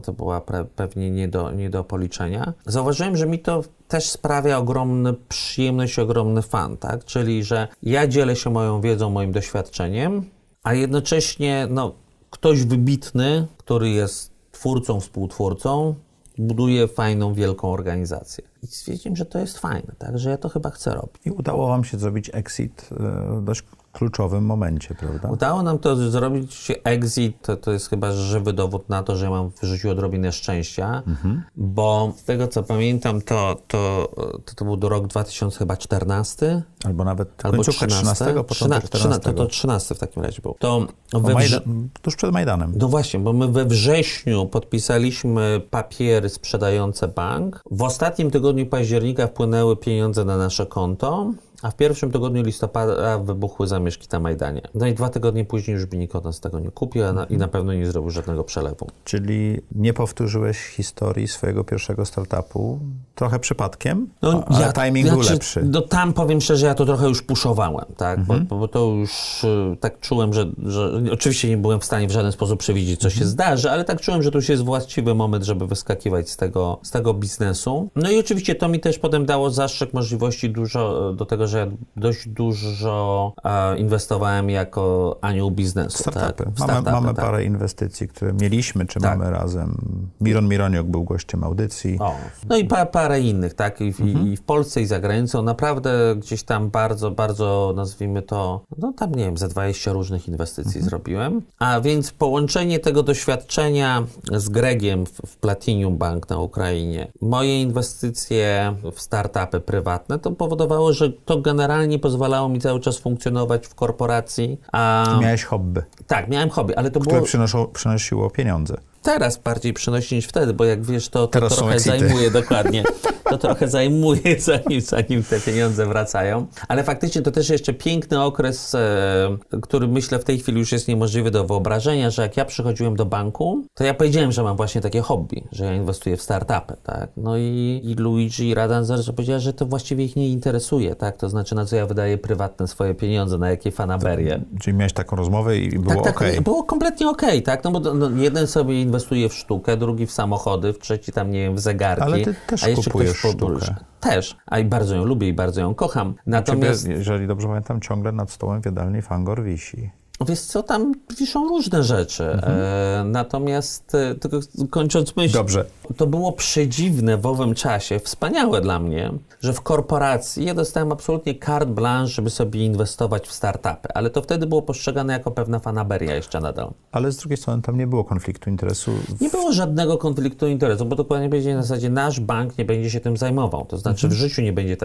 to była pre, pewnie nie do nie do policzenia. Zauważyłem, że mi to też sprawia ogromny przyjemność, ogromny fan, tak? Czyli, że ja dzielę się moją wiedzą, moim doświadczeniem, a jednocześnie no, ktoś wybitny, który jest twórcą, współtwórcą, buduje fajną, wielką organizację. I stwierdziłem, że to jest fajne, tak? Że ja to chyba chcę robić. I udało Wam się zrobić exit e, dość kluczowym momencie, prawda? Udało nam to zrobić exit, to, to jest chyba żywy dowód na to, że mam w życiu odrobinę szczęścia, mhm. bo z tego co pamiętam, to, to, to, to był rok 2014. Albo nawet albo 13, 13 początek 14. To, to 13 w takim razie był. To we Majda, tuż przed Majdanem. No właśnie, bo my we wrześniu podpisaliśmy papiery sprzedające bank. W ostatnim tygodniu października wpłynęły pieniądze na nasze konto. A w pierwszym tygodniu listopada wybuchły zamieszki na Majdanie. No i dwa tygodnie później już by nikt od nas tego nie kupił a na, i na pewno nie zrobił żadnego przelewu. Czyli nie powtórzyłeś historii swojego pierwszego startupu trochę przypadkiem, no, ale ja, timing znaczy, był lepszy. No tam powiem szczerze, ja to trochę już puszowałem, tak? Mhm. Bo, bo, to już y, tak czułem, że, że oczywiście nie byłem w stanie w żaden sposób przewidzieć, co mhm. się zdarzy, ale tak czułem, że to już jest właściwy moment, żeby wyskakiwać z tego, z tego biznesu. No i oczywiście to mi też potem dało zastrzyk możliwości dużo do tego, że że dość dużo e, inwestowałem jako anioł biznesu. Startupy. Tak? Mamy, startupy, mamy tak. parę inwestycji, które mieliśmy, czy tak. mamy razem. Miron Mironiok był gościem audycji. O. No i pa, parę innych, tak? I w, mhm. I w, Polsce, i za granicą. Naprawdę gdzieś tam bardzo, bardzo, nazwijmy to, no tam nie wiem, ze 20 różnych inwestycji mhm. zrobiłem. A więc połączenie tego doświadczenia z Gregiem w, w Platinum Bank na Ukrainie, moje inwestycje w startupy prywatne, to powodowało, że to generalnie pozwalało mi cały czas funkcjonować w korporacji. A... Miałeś hobby. Tak, miałem hobby, ale to które było... Przynosiło pieniądze. Teraz bardziej przynosi niż wtedy, bo jak wiesz, to, to trochę zajmuje dokładnie. To trochę zajmuje, zanim, zanim te pieniądze wracają. Ale faktycznie to też jeszcze piękny okres, e, który myślę w tej chwili już jest niemożliwy do wyobrażenia, że jak ja przychodziłem do banku, to ja powiedziałem, że mam właśnie takie hobby, że ja inwestuję w startupy, tak? No i, i Luigi i Radan powiedziała, że to właściwie ich nie interesuje, tak? To znaczy, na co ja wydaję prywatne swoje pieniądze, na jakie fanaberie. Czyli miałeś taką rozmowę i było tak, tak, było kompletnie okej, okay, tak? No bo no, jeden sobie inwestuje w sztukę, drugi w samochody, w trzeci tam, nie wiem, w zegarki. Ale ty też a jeszcze kupujesz ktoś sztukę. Też, a i bardzo ją lubię i bardzo ją kocham. Natomiast... Ciebie, jeżeli dobrze pamiętam, ciągle nad stołem w jadalni Fangor wisi. Wiesz co, tam wiszą różne rzeczy. Mhm. E, natomiast, e, tylko kończąc myśl, Dobrze. to było przedziwne w owym czasie, wspaniałe dla mnie, że w korporacji ja dostałem absolutnie carte blanche, żeby sobie inwestować w startupy, ale to wtedy było postrzegane jako pewna fanaberia jeszcze nadal. Ale z drugiej strony tam nie było konfliktu interesu. W... Nie było żadnego konfliktu interesu, bo dokładnie będzie na zasadzie nasz bank nie będzie się tym zajmował. To znaczy mhm. w życiu nie będzie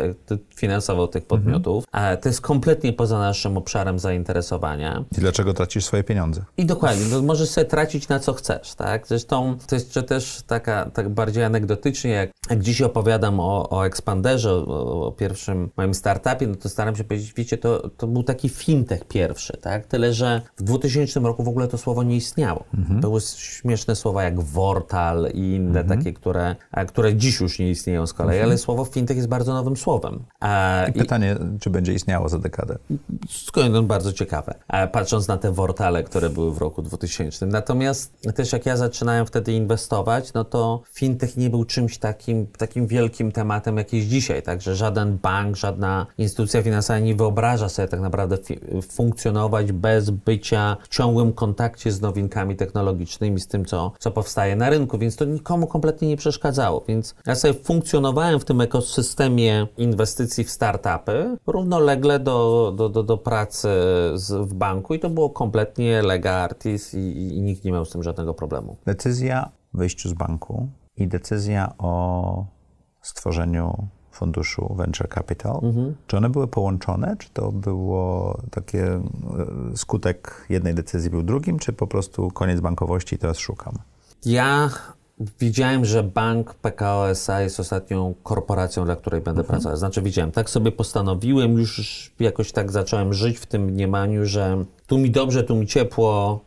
finansował tych podmiotów, mhm. a to jest kompletnie poza naszym obszarem zainteresowania. I dlaczego tracisz swoje pieniądze? I dokładnie, no możesz sobie tracić na co chcesz, tak? Zresztą to jest też taka, tak bardziej anegdotycznie, jak, jak dziś opowiadam o, o Expanderze, o, o, pierwszym moim startupie, no to staram się powiedzieć, wiecie, to, to był taki fintech pierwszy, tak? Tyle, że w 2000 roku w ogóle to słowo nie istniało. Mhm. Były śmieszne słowa jak Wortal i inne mhm. takie, które, które dziś już nie istnieją z kolei, mhm. ale słowo fintech jest bardzo nowym słowem. A, I pytanie, i, czy będzie istniało za dekadę? Skąd bardzo ciekawe. A, patrząc na te wortale, które były w roku 2000. Natomiast też jak ja zaczynałem wtedy inwestować, no to fintech nie był czymś takim, takim wielkim tematem, jak jest dzisiaj. Także żaden bank, żadna instytucja finansowa nie wyobraża sobie tak naprawdę funkcjonować bez bycia w ciągłym kontakcie z nowinkami technologicznymi, z tym, co, co powstaje na rynku, więc to nikomu kompletnie nie przeszkadzało. Więc ja sobie funkcjonowałem w tym ekosystemie inwestycji w startupy równolegle do, do, do, do pracy z, w banku i to było kompletnie lega artis i, i nikt nie miał z tym żadnego problemu. Decyzja o wyjściu z banku i decyzja o stworzeniu funduszu Venture Capital, mhm. czy one były połączone, czy to było takie e, skutek jednej decyzji był drugim, czy po prostu koniec bankowości i teraz szukam? Ja Widziałem, że bank PKO SA jest ostatnią korporacją, dla której będę mhm. pracować. Znaczy widziałem, tak sobie postanowiłem, już jakoś tak zacząłem żyć w tym mniemaniu, że tu mi dobrze, tu mi ciepło.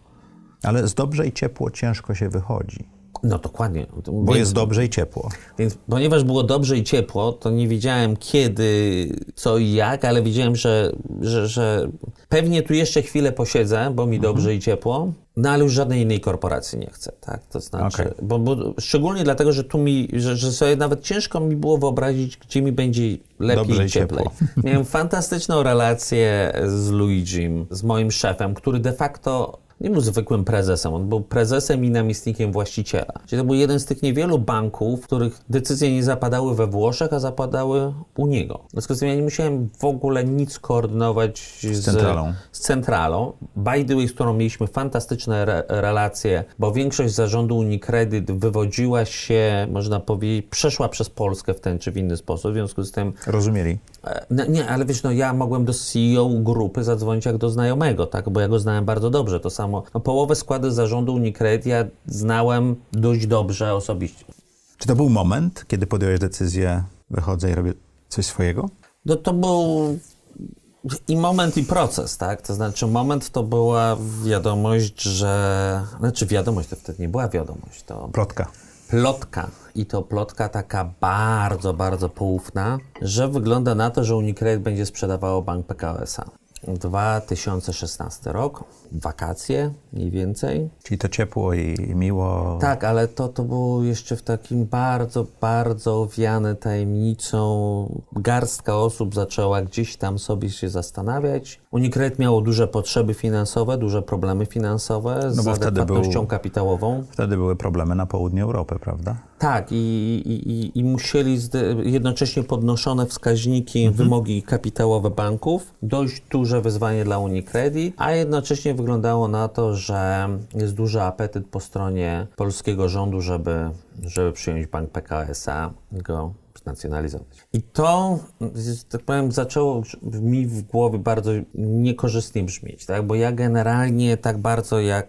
Ale z dobrze i ciepło ciężko się wychodzi. No dokładnie. Bo więc, jest dobrze i ciepło. Więc ponieważ było dobrze i ciepło, to nie wiedziałem kiedy, co i jak, ale wiedziałem, że, że, że pewnie tu jeszcze chwilę posiedzę, bo mi mhm. dobrze i ciepło, no ale już żadnej innej korporacji nie chcę, tak? To znaczy, okay. bo, bo, szczególnie dlatego, że tu mi, że, że sobie nawet ciężko mi było wyobrazić, gdzie mi będzie lepiej Dobrze i cieplej. Miałem fantastyczną relację z Luigim, z moim szefem, który de facto nie był zwykłym prezesem, on był prezesem i namiestnikiem właściciela. Czyli to był jeden z tych niewielu banków, w których decyzje nie zapadały we Włoszech, a zapadały u niego. W związku z tym ja nie musiałem w ogóle nic koordynować z, z centralą. Z centralą. By the way, z którą mieliśmy fantastyczne re relacje, bo większość zarządu Unicredit wywodziła się, można powiedzieć, przeszła przez Polskę w ten czy w inny sposób, w związku z tym... Rozumieli. E, no, nie, ale wiesz, no ja mogłem do CEO grupy zadzwonić jak do znajomego, tak, bo ja go znałem bardzo dobrze. To samo, no, połowę składu zarządu Unicredit ja znałem dość dobrze osobiście. Czy to był moment, kiedy podjąłeś decyzję, wychodzę i robię coś swojego? No to był i moment, i proces, tak? To znaczy, moment to była wiadomość, że. Znaczy, wiadomość to wtedy nie była wiadomość. To plotka. Plotka. I to plotka taka bardzo, bardzo poufna, że wygląda na to, że Unicredit będzie sprzedawało bank PKO SA. 2016 rok, wakacje mniej więcej. Czyli to ciepło i miło. Tak, ale to, to było jeszcze w takim bardzo, bardzo owiane tajemnicą. Garstka osób zaczęła gdzieś tam sobie się zastanawiać. Unicredit miało duże potrzeby finansowe, duże problemy finansowe z no adekwatnością był, kapitałową. Wtedy były problemy na południu Europy, prawda? Tak, i, i, i musieli jednocześnie podnoszone wskaźniki, mhm. wymogi kapitałowe banków, dość duże wyzwanie dla Unicredit, a jednocześnie wyglądało na to, że jest duży apetyt po stronie polskiego rządu, żeby, żeby przyjąć bank PKO SA go nacjonalizować. I to, tak powiem, zaczęło mi w głowie bardzo niekorzystnie brzmieć, tak? bo ja generalnie tak bardzo jak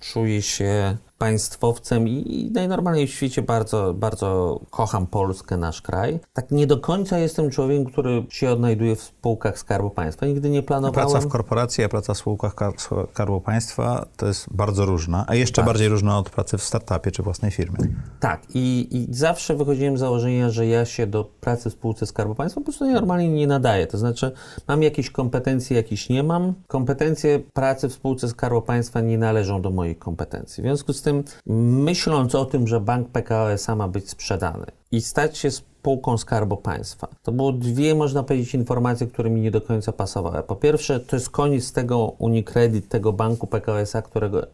czuję się państwowcem i, najnormalniej w świecie bardzo, bardzo kocham Polskę, nasz kraj. Tak nie do końca jestem człowiekiem, który się odnajduje w spółkach Skarbu Państwa. Nigdy nie planowałem... Praca w korporacji, a praca w spółkach Skarbu Państwa to jest bardzo różna, a jeszcze tak. bardziej różna od pracy w startupie czy własnej firmie. Tak I, i zawsze wychodziłem z założenia, że ja się do pracy w spółce Skarbu Państwa po prostu normalnie nie nadaję. To znaczy mam jakieś kompetencje, jakieś nie mam. Kompetencje pracy w spółce Skarbu Państwa nie należą do moich kompetencji. W związku z tym, myśląc o tym, że bank PKO SA ma być sprzedany i stać się spółką Skarbu Państwa, to było dwie, można powiedzieć, informacje, które mi nie do końca pasowały. Po pierwsze, to jest koniec tego Unicredit, tego banku PKO SA, którego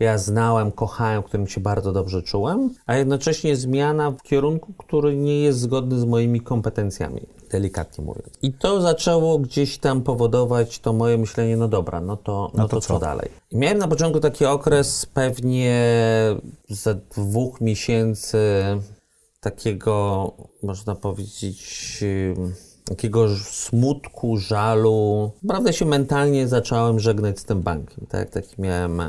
ja znałem, kochałem, w którym się bardzo dobrze czułem, a jednocześnie zmiana w kierunku, który nie jest zgodny z moimi kompetencjami, delikatnie mówiąc. I to zaczęło gdzieś tam powodować to moje myślenie, no dobra, no to, no, no to, to co? co dalej. I miałem na początku taki okres pewnie za dwóch miesięcy takiego, można powiedzieć, takiego smutku, żalu. Naprawdę się mentalnie zacząłem żegnać z tym bankiem, tak? Taki miałem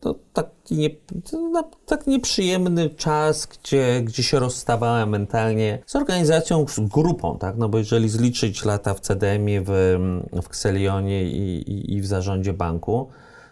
to taki, nie, to tak nieprzyjemny czas, gdzie, gdzie się rozstawałem mentalnie z organizacją, z grupą, tak? No bo jeżeli zliczyć lata w CDM-ie, w, w Xelionie i, i, i w zarządzie banku,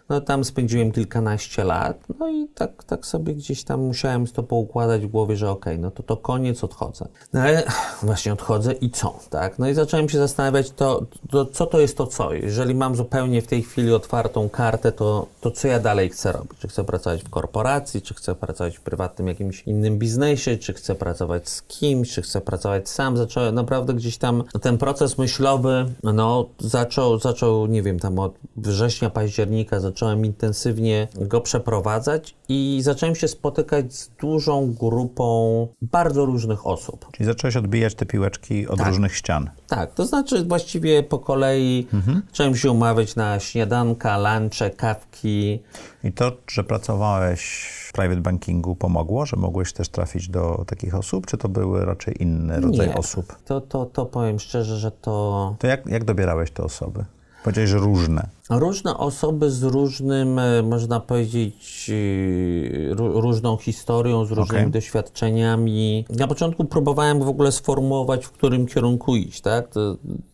no tam spędziłem kilkanaście lat, no i tak, tak sobie gdzieś tam musiałem to poukładać w głowie, że okej, okay, no to to koniec, odchodzę. No ale właśnie odchodzę i co, tak? No i zacząłem się zastanawiać, to, to co to jest to co? Jeżeli mam zupełnie w tej chwili otwartą kartę, to, to co ja dalej chcę robić? Czy chcę pracować w korporacji, czy chcę pracować w prywatnym jakimś innym biznesie, czy chcę pracować z kimś, czy chcę pracować sam? Zacząłem naprawdę gdzieś tam ten proces myślowy, no zaczął, zaczął, nie wiem, tam od września, października zaczął zacząłem intensywnie go przeprowadzać i zacząłem się spotykać z dużą grupą bardzo różnych osób. Czyli zacząłeś odbijać te piłeczki od tak. różnych ścian. Tak, to znaczy właściwie po kolei mhm. zacząłem się umawiać na śniadanka, lunche, kawki. I to, że pracowałeś w private bankingu pomogło, że mogłeś też trafić do takich osób, czy to były raczej inne rodzaje osób? To, to, to powiem szczerze, że to... To jak, jak dobierałeś te osoby? Powiedziałeś, że różne. Różne osoby z różnym, e, można powiedzieć, e, różną historią, z różnymi okay. doświadczeniami. Na początku próbowałem w ogóle sformułować, w którym kierunku iść, tak?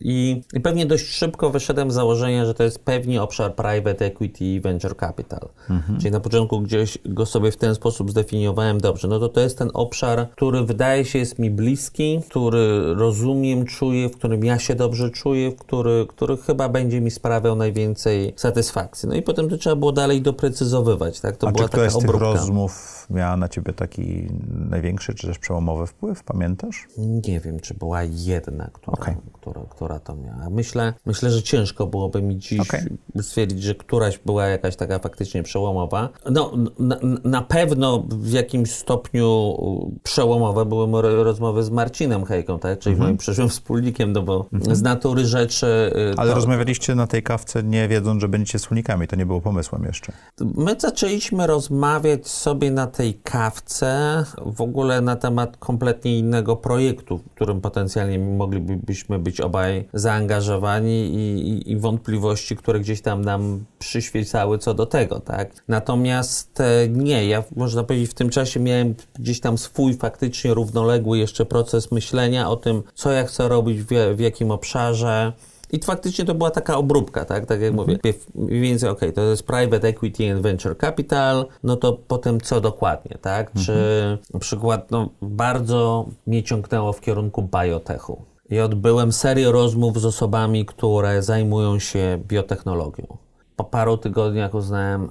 I, I, pewnie dość szybko wyszedłem z założenia, że to jest pewnie obszar private equity i venture capital. Mhm. Czyli na początku gdzieś go sobie w ten sposób zdefiniowałem dobrze. No to to jest ten obszar, który wydaje się jest mi bliski, który rozumiem, czuję, w którym ja się dobrze czuję, w który, który chyba będzie mi sprawiał najwięcej więcej satysfakcji. No i potem to trzeba było dalej doprecyzować, tak? To A była czy taka rozmów miała na ciebie taki największy, czy też przełomowy wpływ, pamiętasz? Nie wiem, czy była jedna, która, okay. która, która to miała. Myślę, myślę, że ciężko byłoby mi dziś okay. stwierdzić, że któraś była jakaś taka faktycznie przełomowa. No, na, na pewno w jakimś stopniu przełomowe były moje rozmowy z Marcinem Hejką, tak? czyli mhm. moim przyszłym wspólnikiem, no bo mhm. z natury rzeczy... Y, Ale to... rozmawialiście na tej kawce nie wiedząc, że będziecie wspólnikami. To nie było pomysłem jeszcze. My zaczęliśmy rozmawiać sobie na tej kawce w ogóle na temat kompletnie innego projektu, w którym potencjalnie moglibyśmy być obaj zaangażowani i, i, i wątpliwości, które gdzieś tam nam przyświecały co do tego, tak? Natomiast e, nie, ja można powiedzieć w tym czasie miałem gdzieś tam swój faktycznie równoległy jeszcze proces myślenia o tym, co ja chcę robić, w, w jakim obszarze, i faktycznie to była taka obróbka, tak? Tak jak mówię, mhm. mniej więcej, ok, to jest private equity and venture capital, no to potem co dokładnie, tak? Czy mhm. na przykład, no, bardzo mnie ciągnęło w kierunku biotechu. I odbyłem serię rozmów z osobami, które zajmują się biotechnologią. Po paru tygodniach uznałem,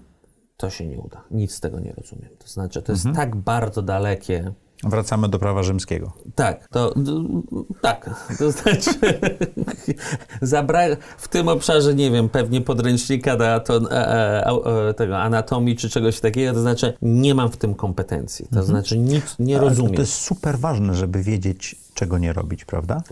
to się nie uda. Nic z tego nie rozumiem. To znaczy, to jest mhm. tak bardzo dalekie Wracamy do prawa rzymskiego. Tak, to tak. To znaczy, zabra- w tym obszarze, nie wiem, pewnie podręcznika do aton- e, e, e, tego anatomii czy czegoś takiego, to znaczy nie mam w tym kompetencji. To mhm. znaczy nic nie rozumiem. To jest super ważne, żeby wiedzieć, czego nie robić, prawda?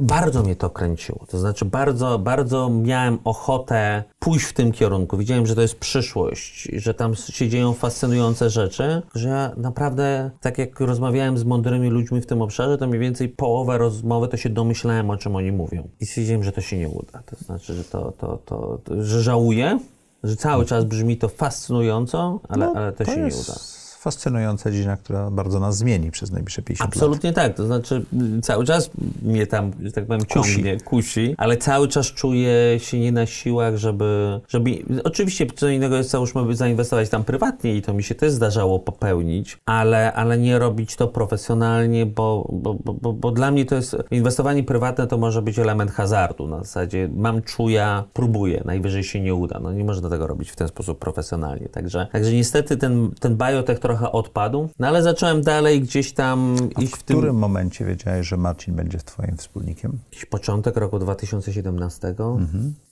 Bardzo mnie to kręciło. To znaczy, bardzo, bardzo miałem ochotę pójść w tym kierunku. Widziałem, że to jest przyszłość, że tam się dzieją fascynujące rzeczy, że ja naprawdę, tak jak rozmawiałem z mądrymi ludźmi w tym obszarze, to mniej więcej połowę rozmowy to się domyślałem, o czym oni mówią. I stwierdziłem, że to się nie uda. To znaczy, że to, to, to, to że żałuję, że cały czas brzmi to fascynująco, ale, ale to, się nie jest uda. Fascynująca dziedzina, która bardzo nas zmieni przez najbliższe 50 lat. Absolutnie tak, to znaczy cały czas mnie tam, że tak powiem, Kusi. ciągnie, kusi, ale cały czas czuję się nie na siłach, żeby, żeby... Oczywiście co innego jest, załóżmy, zainwestować tam prywatnie i to mi się też zdarzało popełnić, ale, ale nie robić to profesjonalnie, bo, bo, bo, bo, bo dla mnie to jest... Inwestowanie prywatne to może być element hazardu, na zasadzie mam czuja, próbuję, najwyżej się nie uda. No nie można tego robić w ten sposób profesjonalnie, także, także niestety ten, ten biotech trochę odpadł, no ale zacząłem dalej gdzieś tam A iść w w tym... którym momencie wiedziałeś, że Marcin będzie twoim wspólnikiem? Jakiś początek roku 2017,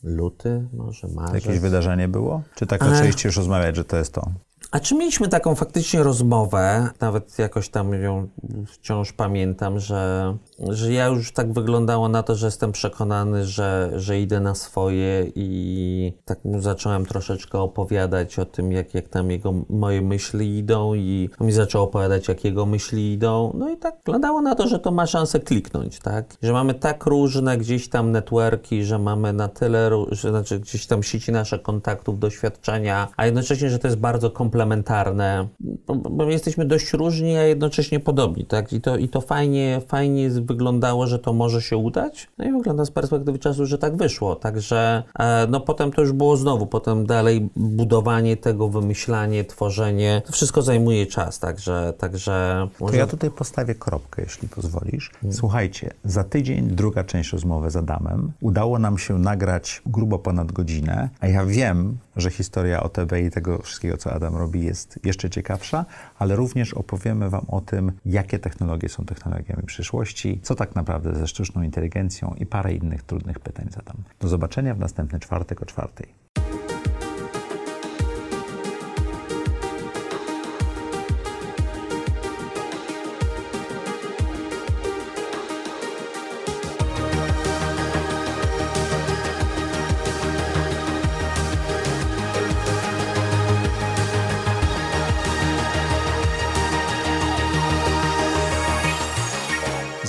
luty, może marzec. Jakieś wydarzenie było? Czy tak Ale- zaczęliście już rozmawiać, że to jest to? A czy mieliśmy taką faktycznie rozmowę, nawet jakoś tam ją wciąż pamiętam, że, że ja już tak wyglądało na to, że jestem przekonany, że, że idę na swoje i tak zacząłem troszeczkę opowiadać o tym, jak, jak tam jego, moje myśli idą i on mi zaczął opowiadać, jak jego myśli idą. No i tak wyglądało na to, że to ma szansę kliknąć, tak? Że mamy tak różne gdzieś tam networki, że mamy na tyle, że znaczy gdzieś tam sieci nasze kontaktów, doświadczenia, a jednocześnie, że to jest bardzo komplementarne, bo, bo my jesteśmy dość różni, a jednocześnie podobni, tak? I to, i to fajnie, fajnie wyglądało, że to może się udać. No i wygląda z perspektywy czasu, że tak wyszło. Także e, no potem to już było znowu, potem dalej budowanie tego, wymyślanie, tworzenie, to wszystko zajmuje czas, także, także To może... ja tutaj postawię kropkę, jeśli pozwolisz. Słuchajcie, za tydzień druga część rozmowy z Adamem. Udało nam się nagrać grubo ponad godzinę, a ja wiem, że historia OTB i tego wszystkiego, co Adam robi, jest jeszcze ciekawsza, ale również opowiemy Wam o tym, jakie technologie są technologiami przyszłości, co tak naprawdę ze sztuczną inteligencją i parę innych trudnych pytań zadam. Do zobaczenia w następny czwartek o czwartej.